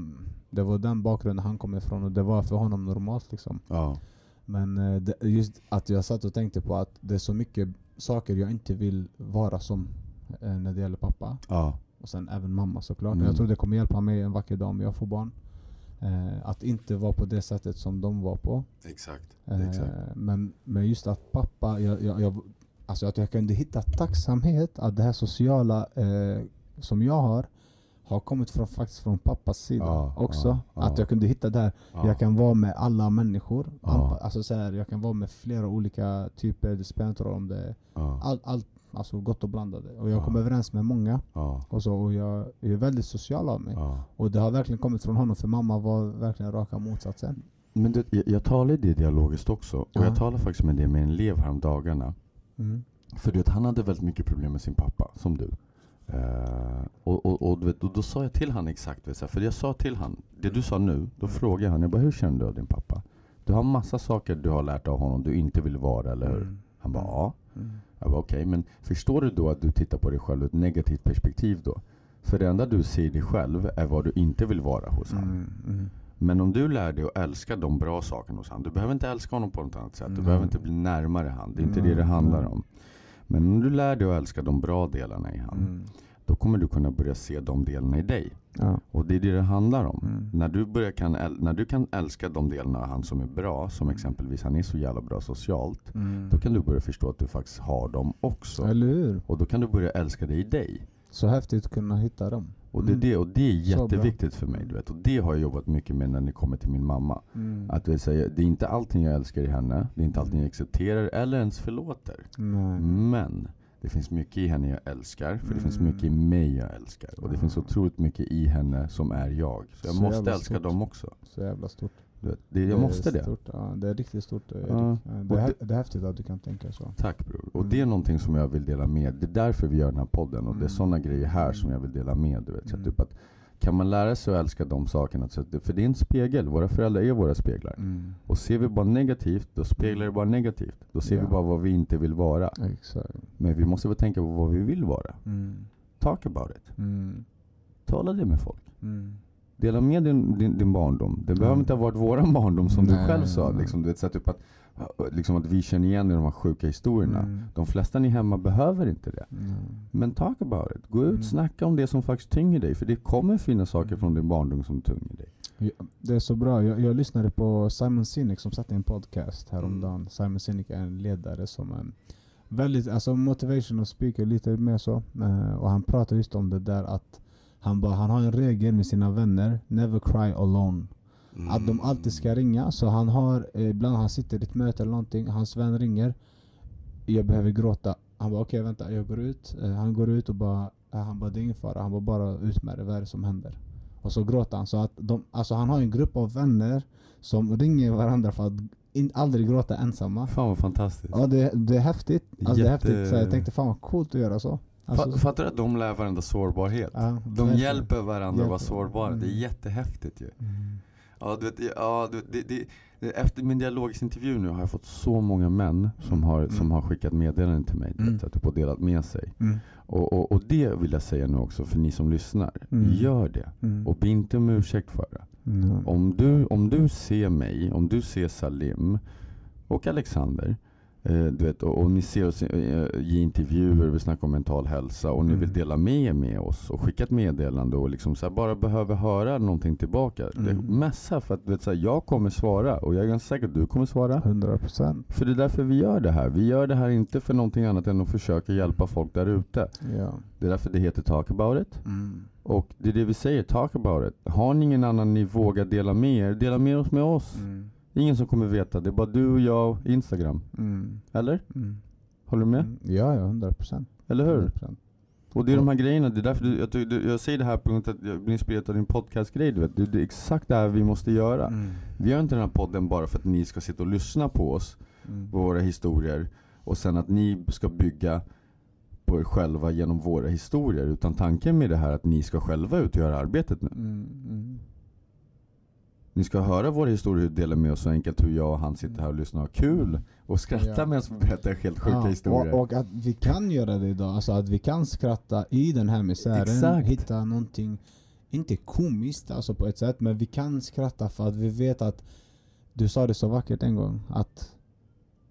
det var den bakgrunden han kom ifrån. Och det var för honom normalt. Liksom. Ja. Men eh, just att jag satt och tänkte på att det är så mycket saker jag inte vill vara som eh, när det gäller pappa. Ja. Och sen även mamma såklart. Mm. Jag tror det kommer hjälpa mig en vacker dag om jag får barn. Eh, att inte vara på det sättet som de var på. Exakt. Eh, Exakt. men, men just att pappa, jag, jag, jag, alltså att jag kunde hitta tacksamhet att det här sociala eh, som jag har har kommit från, faktiskt från pappas sida Ja, också. ja. Att jag kunde hitta där Ja. jag kan vara med alla människor. Ja. Alltså så här, jag kan vara med flera olika typer, det spelar inte roll om det allt, allt alltså gott och blandade. Och jag Ja. kommer överens med många. Och, så, och jag är väldigt social av mig. Och det har verkligen kommit från honom, för mamma var verkligen raka motsatsen. Men det, jag, jag talar i det dialogiskt också. Och Ja. jag talar faktiskt med det med en elev häromdagarna. Mm. För du vet, han hade väldigt mycket problem med sin pappa, som du. Eh, och, och, och, och då sa jag till han exakt, för jag sa till han, det du sa nu, då frågade han, jag bara, hur känner du av din pappa? Du har massa saker du har lärt av honom du inte vill vara, eller hur? Mm. Han bara, ja. Mm. Jag bara, okej, men förstår du då att du tittar på dig själv ur ett negativt perspektiv då? För det enda du ser dig själv är vad du inte vill vara hos honom. Mm. Mm. Men om du lär dig att älska de bra sakerna hos honom. Du behöver inte älska honom på något annat sätt. Du Nej. behöver inte bli närmare han. Det är inte det det handlar om. Men om du lär dig att älska de bra delarna i han. Mm. Då kommer du kunna börja se de delarna i dig. Ja. Och det är det det handlar om. Mm. När, du börjar kan, när du kan älska de delarna av han som är bra. Som exempelvis han är så jävla bra socialt. Mm. Då kan du börja förstå att du faktiskt har dem också. Och då kan du börja älska det i dig. Så häftigt att kunna hitta dem. Och det, är Mm. det, och det är jätteviktigt för mig. Du vet. Och det har jag jobbat mycket med när det kommer till min mamma. Mm. Att det, säger, det är inte allting jag älskar i henne, det är inte allting jag accepterar eller ens förlåter. Nej. Men det finns mycket i henne jag älskar, för det finns Mm. mycket i mig jag älskar. Och det finns otroligt mycket i henne som är jag. Så jag Så måste älska stort. dem också. Så jävla stort. Det, jag måste det. Stort, ja, det är riktigt stort. Erik. Ja. Det, är, det är häftigt att du kan tänka så. Tack bror. Och Mm. det är någonting som jag vill dela med. Det är därför vi gör den här podden. Och det är Mm. sådana grejer här som jag vill dela med. Du vet. Så Mm. typ att, kan man lära sig att älska de sakerna, så att för det är en spegel. Våra föräldrar är våra speglar. Mm. Och ser vi bara negativt, då speglar det bara negativt. Då ser vi Ja. bara vad vi inte vill vara. Exakt. Men vi måste väl tänka på vad vi vill vara. Mm. Talk about it. Mm. Tala det med folk. Mm. Dela med din, din, din barndom. Det behöver inte ha varit våran barndom som du Nej, själv sa. nej. Liksom, du vet, så typ att, liksom att vi känner igen i de här sjuka historierna. Mm. De flesta ni hemma behöver inte det. Mm. Men talk about it. Gå ut, Mm. snacka om det som faktiskt tynger dig. För det kommer finnas saker Mm. från din barndom som tynger dig. Ja, Det är så bra. Jag, jag lyssnade på Simon Sinek som satte en podcast häromdagen. Mm. Simon Sinek är en ledare som är väldigt, alltså motivational speaker lite mer så. Eh, och han pratar just om det där att han, bara, han har en regel med sina vänner, never cry alone. Att de alltid ska ringa. Så han har, eh, ibland han sitter i ett möte eller någonting, hans vän ringer. Jag behöver gråta. Han bara okej vänta, jag går ut. Eh, han går ut och bara, eh, han bara det är ingen fara. Han bara bara ut med det, vad är det som händer? Och så gråter han. Så att de, alltså han har en grupp av vänner som ringer varandra för att in, aldrig gråta ensamma. Fan vad fantastiskt. Ja det, det är häftigt. Alltså det är Jätte- häftigt. Så jag tänkte fan vad coolt att göra så. Alltså, Fa- Fattar du att de lär varandra sårbarhet? ja, De hjälper varandra att vara sårbara. Det är Mm. jättehäftigt ju. Mm. Ja, du vet, ja, du, det, det, efter min dialogsintervju nu har jag fått så många män som har, Mm. som har skickat meddelanden till mig. Mm. vet, typ, och delat med sig. Mm. Och, och, och det vill jag säga nu också för ni som lyssnar. Mm. Gör det. Mm. Och be inte om ursäkt för det. Mm. Om du, om du ser mig, om du ser Salim och Alexander du vet, och, och ni ser oss eh, ge intervjuer, vi snackar om mental hälsa och ni Mm. vill dela med er med oss och skicka ett meddelande och liksom så här, bara behöver höra någonting tillbaka. Mm. Messa för att du vet, så här, jag kommer svara och jag är ganska säker att du kommer svara. 100 procent. För det är därför vi gör det här. Vi gör det här inte för någonting annat än att försöka hjälpa folk där ute. Ja. Det är därför det heter Talk about it. Mm. Och det är det vi säger, talk about it. Har ni ingen annan ni vågar dela med er, dela med oss med oss. Mm. Ingen som kommer veta, det är bara du och jag och Instagram. Mm. Eller? Mm. Håller du med? Mm. Ja, ja, 100 procent. Eller hur? Och det är de här grejerna, det är därför du, jag, du, jag säger det här på grund av att jag blir inspirerad av din podcastgrej du vet. Det, det är exakt det här vi måste göra. Mm. Vi gör inte den här podden bara för att ni ska sitta och lyssna på oss, Mm. på våra historier. Och sen att ni ska bygga på er själva genom våra historier. Utan tanken med det här är att ni ska själva ut och göra arbetet nu. Mm. Ni ska höra våra historier och dela med oss så enkelt hur jag och han sitter här och lyssnar och har kul. Och skrattar Ja. medan vi berättar helt sjuka Ja, historier. Och, och att vi kan göra det idag, alltså att vi kan skratta i den här misären, Exakt. hitta någonting, inte komiskt alltså på ett sätt, men vi kan skratta för att vi vet att, du sa det så vackert en gång, att,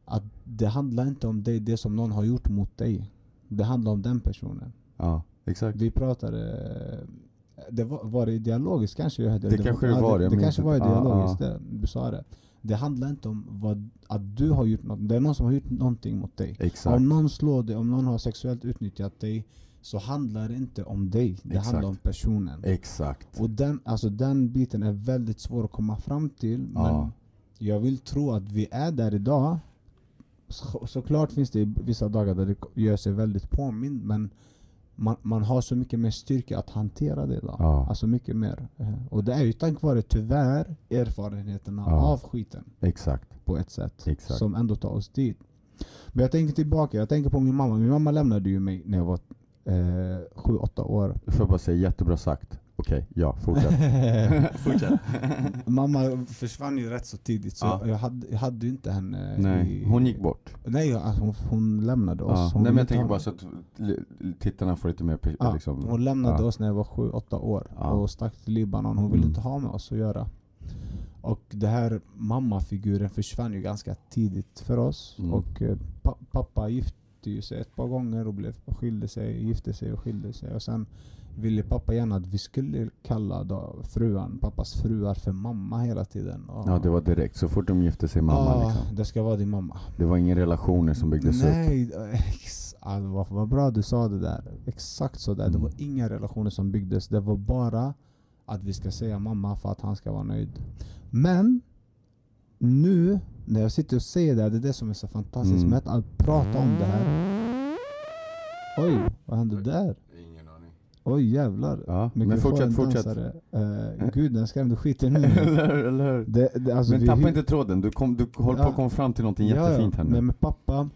att det handlar inte om det, det som någon har gjort mot dig. Det handlar om den personen. Ja, exakt. Vi pratade, det var, var det dialogiskt kanske? Jag hade, Det kanske det ja, var, det, jag det minns kanske var dialogiskt, det, du sa det. Det handlar inte om vad, att du har gjort något, det är någon som har gjort någonting mot dig. Exakt. Om någon slår dig, om någon har sexuellt utnyttjat dig, så handlar det inte om dig. Det Exakt. handlar om personen. Exakt. Och den, alltså den biten är väldigt svår att komma fram till. Men Ja. jag vill tro att vi är där idag. Så, såklart finns det vissa dagar där det gör sig väldigt påmind, men man, man har så mycket mer styrka att hantera det idag. Ja. Alltså mycket mer. Eh, Och det är ju tack vare, tyvärr, erfarenheterna Ja. av skiten Exakt. på ett sätt. Exakt. Som ändå tar oss dit. Men jag tänker tillbaka, jag tänker på min mamma. Min mamma lämnade ju mig när jag var eh, sju, åtta år. Får jag bara säga jättebra sagt. Okej, ja, fortsätt. fortsätt. mamma försvann ju rätt så tidigt så Ja. jag, hade, jag hade ju inte henne Nej, i, hon gick bort. Nej, alltså hon, hon lämnade oss. Ja. Hon Nej men jag tänker bara så att tittarna får lite mer Ja, liksom. Hon lämnade ja. oss när jag var sju, åtta år Ja. och stack till Libanon. Hon ville Mm. inte ha med oss att göra. Och det här mammafiguren försvann ju ganska tidigt för oss. Mm. Och eh, pa pappa gifte ju sig ett par gånger och blev, skilde sig, gifte sig och skilde sig. Och sen ville pappa gärna att vi skulle kalla då fruan, pappas fruar för mamma hela tiden. Och, Ja det var direkt, så fort de gifte sig mamma Ja, liksom. det ska vara din mamma. Det var inga relationer som byggdes upp. Nej, ah, vad, vad bra du sa det där. Exakt så där. Det var Mm. inga relationer som byggdes. Det var bara att vi ska säga mamma för att han ska vara nöjd. Men nu när jag sitter och säger det, här, det är det som är så fantastiskt Mm. med att- att prata om det här. Oj, vad hände där? Ingen. Oj jävlar. Ja, men fortsätt, fortsätt. Eh, gud, den skrämde skiten ur mig. eller hur? Det, det, alltså men tappa inte tråden, du, kom, du håller på Ja. att komma fram till någonting Ja, jättefint här nu. Nej men pappa,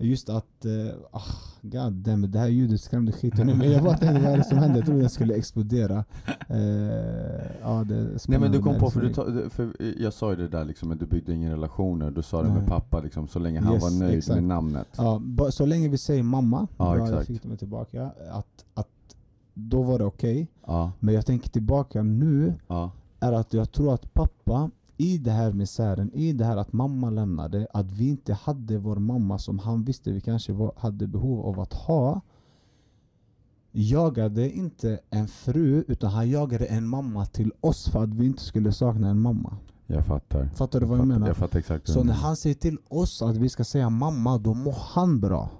just att, uh, ah, god damn det här ljudet skrämde skiten ur mig. Jag bara tänkte vad är det som hände? Jag trodde den skulle explodera. Eh, ja, det Nej men du kom på, för, du ta, för jag sa ju det där liksom, att du byggde inga relationer, du sa det Nej. med pappa liksom, så länge han Yes, var nöjd exakt. med namnet. Ja, så länge vi säger mamma, Ja, bra, jag exakt. fick det tillbaka, att, att då var det okej. Ja, Men jag tänker tillbaka nu, ja, är att jag tror att pappa, i det här misären, i det här att mamma lämnade, att vi inte hade vår mamma som han visste vi kanske var, hade behov av att ha. Jagade inte en fru, utan han jagade en mamma till oss för att vi inte skulle sakna en mamma. jag fattar. Fattar du vad jag fattar, menar? Jag fattar exakt Så när han säger till oss att vi ska säga mamma, då mår han bra.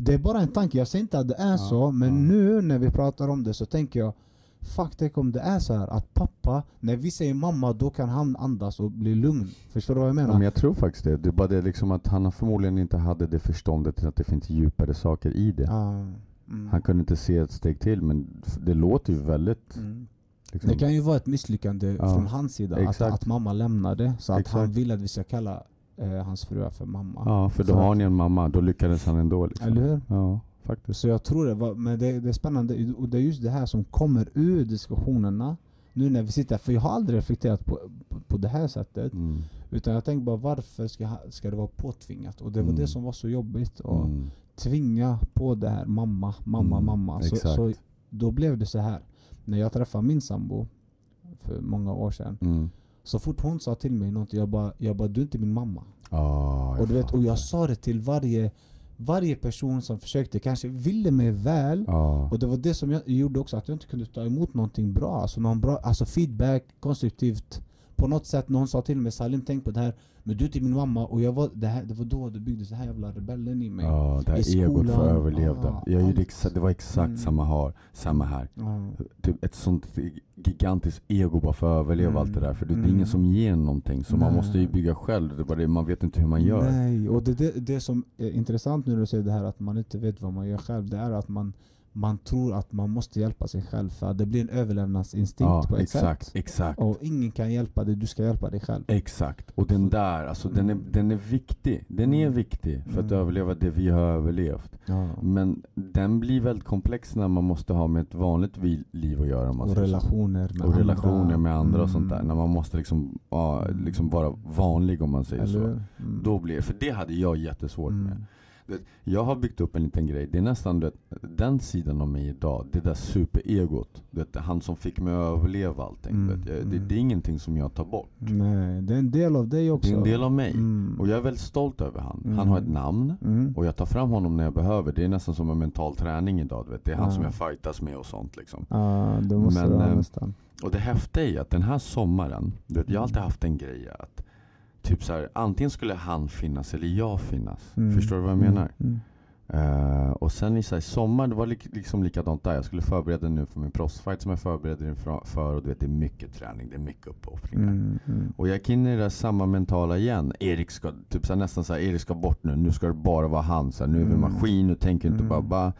Det är bara en tanke, jag säger inte att det är Ja, så, men ja. nu när vi pratar om det så tänker jag Fuck, tänk om det är så här att pappa, när vi säger mamma, då kan han andas och bli lugn. Förstår du vad jag menar? Ja, men jag tror faktiskt det. Det är bara det liksom att han förmodligen inte hade det förståndet att det finns djupare saker i det. Mm. Han kunde inte se ett steg till men det låter ju väldigt... Mm. Liksom, Det kan ju vara ett misslyckande från hans sida, att, att mamma lämnade, så att han Exakt. vill att vi ska kalla eh, hans fru för mamma. Ja, för då För har ni en mamma, då lyckades han ändå. Liksom. Eller hur? Ja, faktiskt. Så jag tror det, var, men det, det är spännande, och det är just det här som kommer ur diskussionerna nu när vi sitter här, för jag har aldrig reflekterat på, på, på det här sättet. Mm. Utan jag tänker bara varför ska, ska det vara påtvingat? Och det var Mm. det som var så jobbigt. Att Mm. tvinga på det här mamma, mamma, Mm, mamma. Så, exakt. så då blev det så här. När jag träffade min sambo för många år sedan. Så fort hon sa till mig något, jag bara, jag bara du är inte min mamma. Ja, Och, du vet, och jag sa det till varje, varje person som försökte, kanske ville mig väl. Ja. Och det var det som jag gjorde också, att jag inte kunde ta emot någonting bra. Alltså, någon bra, alltså feedback, konstruktivt. På något sätt, någon sa till mig Salim tänk på det här. Men du är till min mamma och jag var, det, här, det var då det byggdes den här jävla rebellen i mig. Ja, det I här egot för skolan. överlevde. Ah, jag gjorde exa- det var exakt Mm. samma, här, samma här. Ja. Typ ett sånt gigantiskt ego bara för att överleva Mm. allt det där. För det, det är Mm. ingen som ger någonting. Så man Nej. måste ju bygga själv. Det bara det, man vet inte hur man gör. Nej, och det, det, det som är intressant nu när du säger det här att man inte vet vad man gör själv, det är att man, man tror att man måste hjälpa sig själv för att det blir en överlevnadsinstinkt Ja, på ett exakt, sätt. exakt. Och ingen kan hjälpa dig, du ska hjälpa dig själv. Exakt, och den där, alltså den, är, Mm. den är viktig. Den är Mm. viktig för att Mm. överleva det vi har överlevt. Ja. Men den blir väldigt komplex när man måste ha med ett vanligt liv att göra. Och relationer med och relationer andra. med andra och sånt där. Mm. När man måste liksom, ja, liksom vara vanlig om man säger Eller så. Mm. Då blir för det hade jag jättesvårt med. Du jag har byggt upp en liten grej, det är nästan du vet, den sidan av mig idag, det där superegot. Du vet, han som fick mig att överleva allting. Mm, Du jag, det, mm. det är ingenting som jag tar bort. Nej, det är en del av dig också. Det är en del av mig. Mm. Och jag är väldigt stolt över han. Mm. Han har ett namn. Mm. Och jag tar fram honom när jag behöver. Det är nästan som en mental träning idag. Du vet. Det är han som jag fightas med och sånt liksom. Ja, det måste Men, det vara eh, nästan. Och det häftiga är att den här sommaren, du vet, jag har alltid haft en grej att Typ så här, antingen skulle han finnas eller jag finnas. Mm. Förstår du vad jag Mm, menar? Mm. Eh, och sen i så här, sommar, det var lik, liksom likadant där. Jag skulle förbereda nu för min proffsfight som jag förbereder inför för. Och du vet, det är mycket träning, det är mycket uppoffringar. Mm. Mm. Och jag gick in i det där samma mentala igen. Erik ska, typ så här, nästan så här, Erik ska bort nu. Nu ska det bara vara han. Så här, nu är vi Mm. maskin, nu tänker inte Mm. bara bara.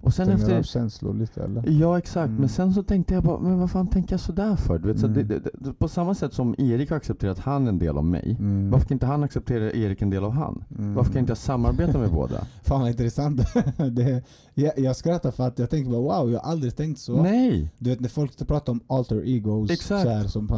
Och sen Stänger efter... av känslor lite eller? Ja exakt, Mm. men sen så tänkte jag bara, men vad fan tänker jag sådär för? Du vet, så Mm. det, det, det, på samma sätt som Erik har accepterat han en del av mig. Mm. Varför kan inte han acceptera Erik en del av han? Mm. Varför kan inte jag samarbeta med båda? Fan vad intressant. det, jag, jag skrattar för att jag tänker bara wow, jag har aldrig tänkt så. Nej! Du vet när folk pratar om alter egos, Exakt. Så här, som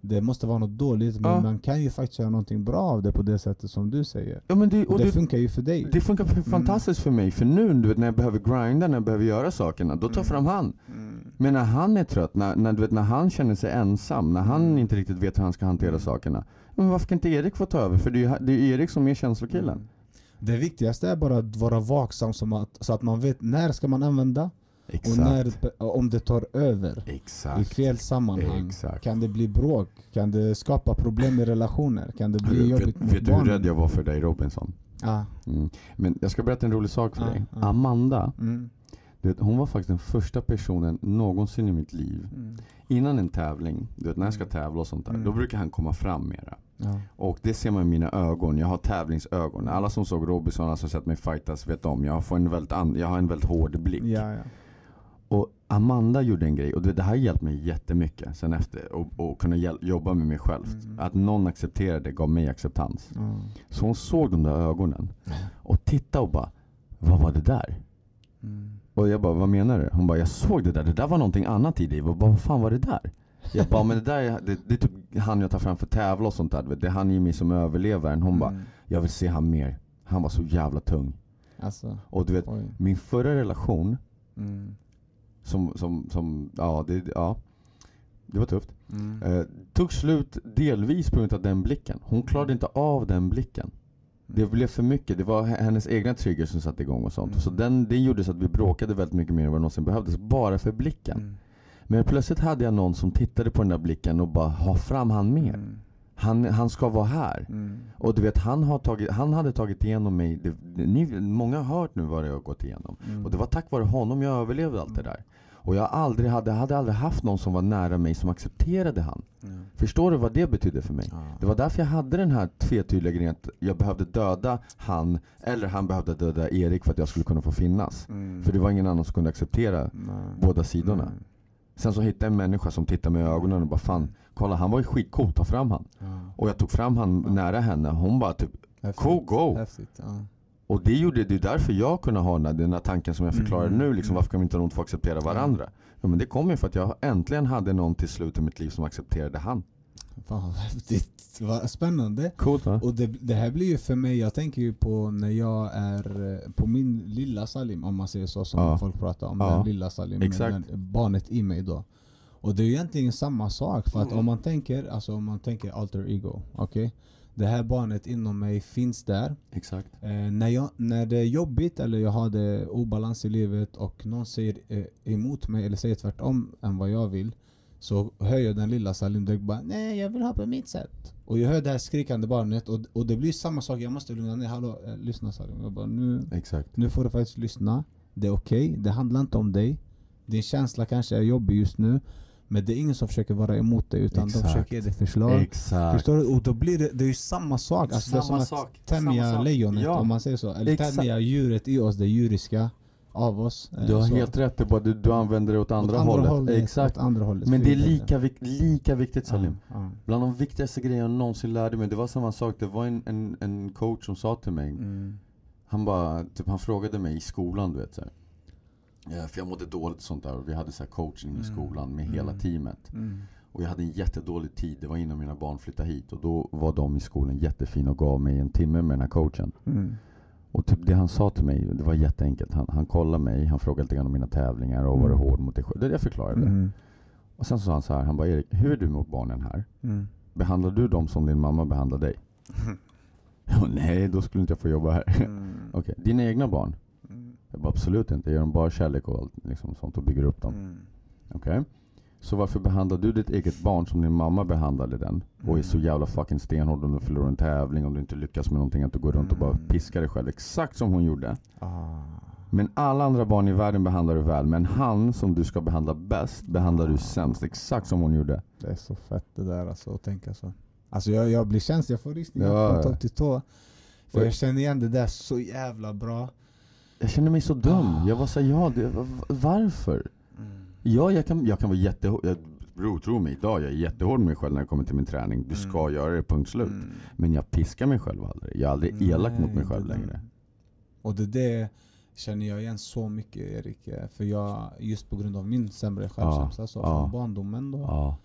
det måste vara något dåligt, men Ja. man kan ju faktiskt göra någonting bra av det på det sättet som du säger. Ja, men det, Och, och det, det, funkar ju för dig. det funkar fantastiskt för mig, för nu du vet, när jag behöver grinda, när jag behöver göra sakerna, då tar jag fram han. Mm. Men när han är trött, när, när, du vet, när han känner sig ensam, när han Mm. inte riktigt vet hur han ska hantera Mm. sakerna. Men varför kan inte Erik få ta över? För det är ju det är Erik som är känslokillen. Mm. Det viktigaste är bara att vara vaksam som att, så att man vet när ska man använda Exakt. och när, om det tar över i Exakt. fel sammanhang. Exakt. Kan det bli bråk? Kan det skapa problem i relationer? Kan det bli Vet, jobbigt mot vet du hur rädd jag var för dig Robinson? Ja. Mm. Men jag ska berätta en rolig sak för Ja, dig. ja. Amanda, Mm. vet, hon var faktiskt den första personen någonsin i mitt liv. Mm. Innan en tävling, du vet när jag ska Mm. tävla och sånt där, Mm. då brukar han komma fram mera. Ja. Och det ser man i mina ögon, jag har tävlingsögon. Alla som såg Robinson, alla som sett mig fightas vet om. Jag får en väldigt, jag har en väldigt hård blick. Ja, ja. Amanda gjorde en grej, och det, det här hjälpt mig jättemycket sen efter. Och, och kunna hjäl- jobba med mig själv. Mm. Att någon accepterade gav mig acceptans. Ja. Så hon såg de där ögonen och tittade och bara Vad var det där? Mm. Och jag bara, vad menar du? Hon bara, jag såg det där, det där var någonting annat i dig. Vad fan var det där? Jag bara, men det där är, det, det är typ han jag tar fram för tävla och sånt där. Det är han i mig som överlevaren. Hon bara, Mm. jag vill se han mer. Han var så jävla tung. Alltså, Och du vet, oj. min förra relation, Mm. Som, som, som ja, det, ja, det var tufft. Mm. Eh, tog slut delvis på grund av den blicken. Hon klarade inte av den blicken. Det blev för mycket. Det var hennes egna triggers som satte igång och sånt. Mm. Så den, det gjorde så att vi bråkade väldigt mycket mer än vad någonsin behövdes. Bara för blicken. Mm. Men plötsligt hade jag någon som tittade på den där blicken och bara ha fram han mer. Mm. Han, han ska vara här. Mm. Och du vet, han, har tagit, han hade tagit igenom mig. Det, det, ni, många har hört nu vad jag har gått igenom. Mm. Och det var tack vare honom jag överlevde allt det där. Och jag aldrig hade, hade aldrig haft någon som var nära mig som accepterade han. Ja. Förstår du vad det betydde för mig? Ja. Det var därför jag hade den här tvetydliga grejen att jag behövde döda han, eller han behövde döda Erik för att jag skulle kunna få finnas. Mm. För det var ingen annan som kunde acceptera Nej. båda sidorna. Mm. Sen så hittade jag en människa som tittade mig i ögonen och bara fan, kolla han var ju skitcool, ta fram han. Ja. Och jag tog fram han Ja. nära henne, hon bara typ Häftigt. cool go. Häftigt. Ja. Och det gjorde det är därför jag kunde ha den här, den här tanken som jag förklarade Mm. nu, liksom, Mm. varför kan vi inte få acceptera varandra? Ja, men det kom ju för att jag äntligen hade någon till slut i mitt liv som accepterade han. Fan vad häftigt. Vad spännande. Coolt va? Och det, det här blir ju för mig, jag tänker ju på när jag är eh, på min lilla Salim, om man säger så som Ja. folk pratar om. Ja. Den lilla Salim, Exakt. den, barnet i mig då. Och det är egentligen samma sak, för att Mm. om man tänker, alltså om man tänker alter ego, okej? det här barnet inom mig finns där. Exakt. Eh, när, jag, när det är jobbigt eller jag har det obalans i livet och någon säger eh, emot mig eller säger tvärtom än vad jag vill så hör jag den lilla Salim direkt bara Nej jag vill ha på mitt sätt. Och jag hör det här skrikande barnet och, och det blir samma sak, jag måste lugna ner. Hallå, eh, lyssna Salim. Jag bara, nu, Exakt. nu får du faktiskt lyssna. Det är okej, det handlar inte om dig. Din känsla kanske är jobbig just nu. Men det är ingen som försöker vara emot dig utan Exakt. de försöker ge dig förslag. Exakt. Förstår du? Och då blir det, det är ju samma sak. Alltså det är Samma som sak. att tämja Samma lejonet Ja. om man säger så. Eller Exakt. tämja djuret i oss, det djuriska av oss. Eh, Du har så. helt rätt, det bara du, du använder det åt andra, Åt hållet. Exakt. Åt andra hållet. Men det är lika, vik- lika viktigt Salim. Ja, ja. Bland de viktigaste grejerna jag någonsin lärde mig, det var samma sak. Det var en, en, en coach som sa till mig, Mm. han bara, typ han frågade mig i skolan du vet så här. Eh, För jag mådde dåligt och sånt där och vi hade så coaching i Mm. skolan med hela Mm. teamet. Mm. Och jag hade en jättedålig tid, det var innan mina barn flyttade hit. Och då var de i skolan jättefina och gav mig en timme med den här coachen. Mm. Och typ det han sa till mig, det var jätteenkelt. Han, han kollade mig, han frågade lite grann om mina tävlingar och var Mm. hård mot dig själv. Det jag förklarade. Mm. Och sen sa han så här, han bara Erik, hur är du mot barnen här? Mm. Behandlar du dem som din mamma behandlar dig? Ja, nej, då skulle inte jag få jobba här. Mm. Okej, dina egna barn? Mm. Absolut inte, ger dem bara kärlek och allt liksom, sånt och bygger upp dem. Mm. Okej? Så varför behandlar du ditt eget barn som din mamma behandlade den? Och är så jävla fucking stenhård om du förlorar en tävling, om du inte lyckas med någonting, att du går runt och bara Mm. piskar dig själv. Exakt som hon gjorde. Ah. Men alla andra barn i världen behandlar du väl. Men han som du ska behandla bäst behandlar du sämst. Exakt som hon gjorde. Det är så fett det där alltså, att tänka så. Alltså jag, jag blir känslig, jag får rysningar Ja. från topp till tå. För jag känner igen det där så jävla bra. Jag känner mig så dum. Jag var såhär, ja, det, va- varför? Ja, jag kan, jag kan vara jättehård. Jag, bro, tro mig, idag jag är jättehård med mig själv när det kommer till min träning. Du ska Mm. göra det, punkt slut. Mm. Men jag piskar mig själv aldrig. Jag är aldrig elak mot mig Nej, själv det längre. Och det där känner jag igen så mycket Erik. För jag, just på grund av min sämre självkänsla så ja. från barndomen då. Ja.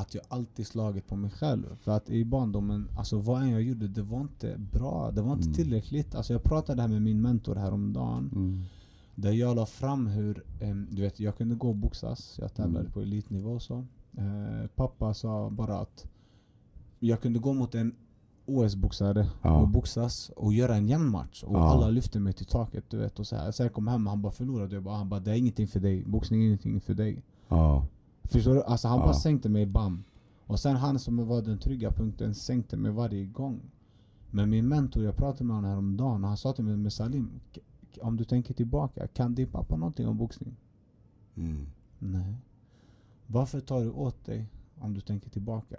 Att jag alltid slagit på mig själv. För att i barndomen, alltså vad än jag gjorde, det var inte bra. Det var inte Mm. tillräckligt. Alltså jag pratade här med min mentor häromdagen. Mm. Där jag la fram hur, em, du vet jag kunde gå och boxas. Jag tävlade Mm. på elitnivå och så. Eh, pappa sa bara att jag kunde gå mot en OS-boxare Ja. och boxas och göra en jämn match. Och Ja. alla lyfte mig till taket du vet. Och så här. Sen jag kom hem och han bara förlorade. Jag bara, han bara det är ingenting för dig. Boxning är ingenting för dig. Ja. Förstår du? Alltså han Ja. bara sänkte mig bam. Och sen han som var den trygga punkten sänkte mig varje gång. Men min mentor, jag pratade med honom häromdagen och han sa till mig med Salim, "K- k- om du tänker tillbaka, kan din pappa någonting om boxning? Mm. Nej. Varför tar du åt dig om du tänker tillbaka?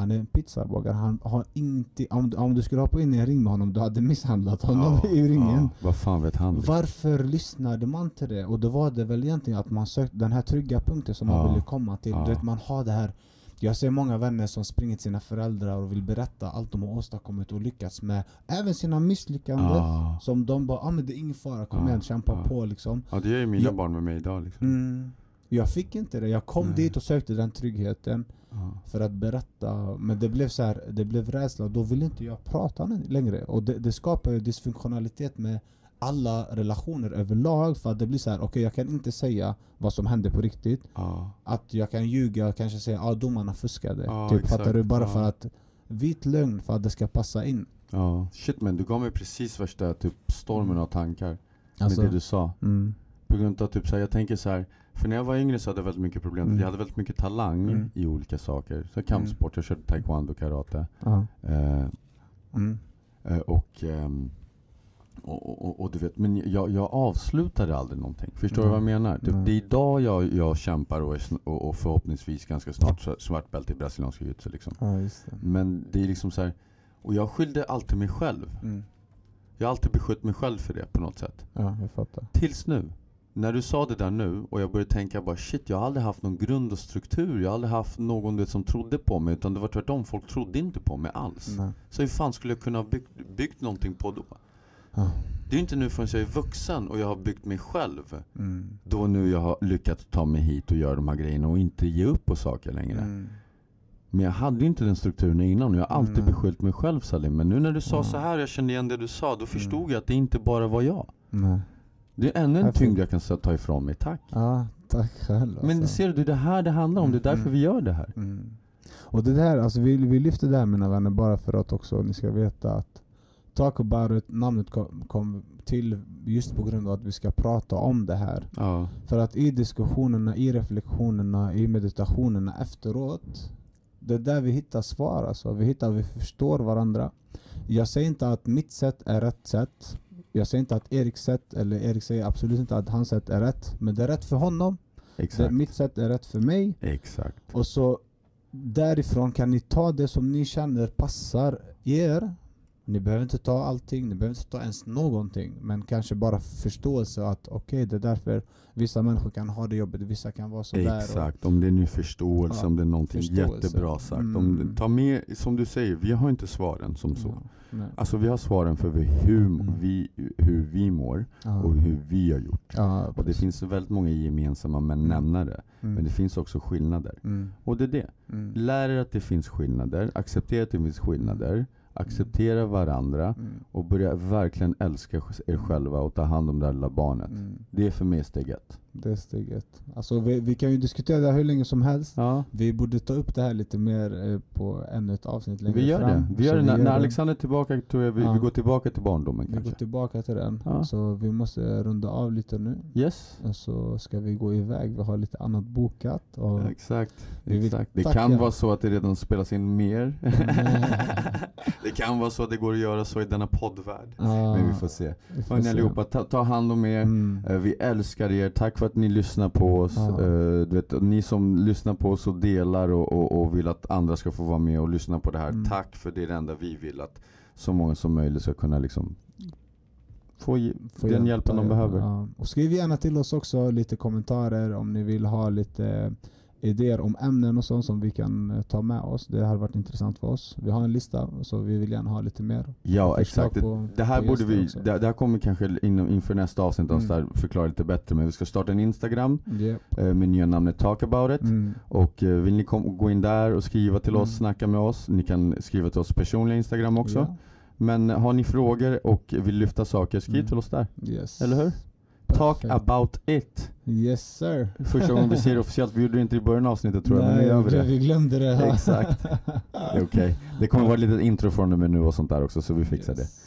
Han är en pizzabagare, han har ingenting, om, om du skulle hoppa in i en ring med honom, du hade misshandlat honom Ja. i ringen. Ja. Vad fan vet han? liksom? Varför lyssnade man till det? Och då var det väl egentligen att man sökte den här trygga punkten som man Ja. ville komma till. Ja. Du vet, man har det här jag ser många vänner som springer till sina föräldrar och vill berätta allt de har åstadkommit och lyckats med. Även sina misslyckanden. Ja. Som de bara, ah, men det är ingen fara, kom Ja. igen, kämpa Ja. på liksom. Ja, det gör ju mina Ja. barn med mig idag liksom. Mm. Jag fick inte det. Jag kom Nej. dit och sökte den tryggheten För att berätta. Men det blev så här, det blev rädsla. Då vill inte jag prata längre. Och det, det skapar ju dysfunktionalitet med alla relationer överlag. För att det blir så här, okej jag kan inte säga vad som hände på riktigt. Ja. Att jag kan ljuga och kanske säga att ah, domarna fuskade. Ja, typ, exakt. fattar du? Bara Ja. för att vit lögn för att det ska passa in. ja. Shit men du gav mig precis värsta typ stormen av tankar Alltså, med det du sa. mm, På grund av typ så här, jag tänker så här. För när jag var yngre så hade jag väldigt mycket problem. Mm. Jag hade väldigt mycket talang Mm. i olika saker. Så kampsport, jag körde taekwondo, karate. ja, Eh, mm, eh, och, ehm, och, och, och, du vet, men jag, jag avslutade aldrig någonting. Förstår du vad jag menar? Typ, det är idag jag, jag kämpar och, och, och förhoppningsvis ganska snart svart bälte i brasiliansk jiu liksom. ja, det. Men det är liksom så här. Och jag skyllde alltid mig själv. Mm, Jag har alltid beskyllt mig själv för det på något sätt. ja, jag fattar. Tills nu. När du sa det där nu och jag började tänka bara shit, jag har aldrig haft någon grund och struktur. Jag har aldrig haft någon du vet, som trodde på mig. Utan det var tvärtom, folk trodde inte på mig alls. Nej. Så hur fan skulle jag kunna ha byggt, byggt någonting på då? Ja. Det är inte nu förrän jag är vuxen och jag har byggt mig själv. Mm. Då nu jag har lyckats ta mig hit och göra de här grejerna och inte ge upp på saker längre. Mm. Men jag hade ju inte den strukturen innan och jag har alltid Mm. beskyllt mig själv Salim. Men nu när du sa Mm. så här jag kände igen det du sa, då förstod jag att det inte bara var jag. Nej. Det är ännu en tyngd jag kan ta ifrån mig, tack. Ja, tack själv. Men alltså. ser du, det är det här det handlar om. Det är därför Mm. vi gör det här. Mm. Och det där, alltså vi, vi lyfter det här mina vänner bara för att också ni ska veta att Talk about it, namnet kom, kom till just på grund av att vi ska prata om det här. Ja. För att i diskussionerna, i reflektionerna, i meditationerna efteråt Det är där vi hittar svar alltså. Vi hittar, vi förstår varandra. Jag säger inte att mitt sätt är rätt sätt. Jag säger inte att Eriks sätt, eller Erik säger absolut inte att hans sätt är rätt. Men det är rätt för honom. Det, Exakt. mitt sätt är rätt för mig. Exakt. Och så därifrån kan ni ta det som ni känner passar er. Ni behöver inte ta allting, ni behöver inte ta ens någonting. Men kanske bara förståelse att okej, det är därför vissa människor kan ha det jobbet, vissa kan vara sådär. och- Exakt, om det är ny förståelse, Ja, om det är någonting förståelse. jättebra sagt. Om, Mm. ta med, som du säger, vi har inte svaren som så. Ja. Alltså vi har svaren för hur, Mm. vi, hur vi mår Ja. och hur vi har gjort. Och det finns väldigt många gemensamma men Mm. nämnare. Mm. Men det finns också skillnader. Mm. Och det är det. Mm. Lär er att det finns skillnader, acceptera att det finns skillnader, acceptera varandra Mm. och börja verkligen älska er själva och ta hand om det här lilla barnet. Mm. Det är för mig steg ett. Det är steg ett. Alltså vi, vi kan ju diskutera det här hur länge som helst. Ja, Vi borde ta upp det här lite mer eh, på ännu ett avsnitt längre vi gör fram. det. Vi gör Så det. När, när. Alexander är tillbaka tror jag vi, Ja. vi går tillbaka till barndomen Vi går kanske. tillbaka till den. Ja. Så vi måste runda av lite nu. Yes. Och så ska vi gå iväg. Vi har lite annat bokat. Och Exakt. Exakt. Det kan vara så att det redan spelas in mer. det kan vara så att det går att göra så i denna poddvärld. Men vi får se. Hörni allihopa, ta, ta hand om er. Mm. Eh, Vi älskar er, tack för att ni lyssnar på oss. Ja. Eh, Du vet, ni som lyssnar på oss och delar och, och, och vill att andra ska få vara med och lyssna på det här. Mm. Tack för det är det enda vi vill att så många som möjligt ska kunna liksom få Får den hjälpa hjälpen de er. behöver. Ja. Och skriv gärna till oss också lite kommentarer om ni vill ha lite idéer om ämnen och sånt som vi kan eh, ta med oss. Det har varit intressant för oss. Vi har en lista så vi vill gärna ha lite mer. Ja exakt, det, på- det här borde vi, det, det här kommer kanske in, inför nästa avsnitt Mm. mm. förklara lite bättre men vi ska starta en Instagram Yep. eh, med nya namnet Talk about it. Mm. Och eh, vill ni kom, gå in där och skriva till oss, Mm. snacka med oss. Ni kan skriva till oss personliga Instagram också. Ja. Men har ni frågor och vill lyfta saker, skriv Mm. till oss där. Yes. Eller hur? Talk about it. Yes sir. Första gången vi säger det officiellt, vi gjorde det inte i början av avsnittet tror jag, men nu Nej, gör vi det. vi glömde det. Exakt. Det är okej. Det kommer vara ett litet intro från och med nu och sånt där också, så vi fixar det. Yes.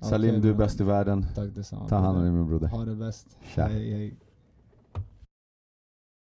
Salim, Okej, du är bäst i världen. Tack detsamma. Ta hand om dig min broder. Ha det bäst. Tja. Hej, hej.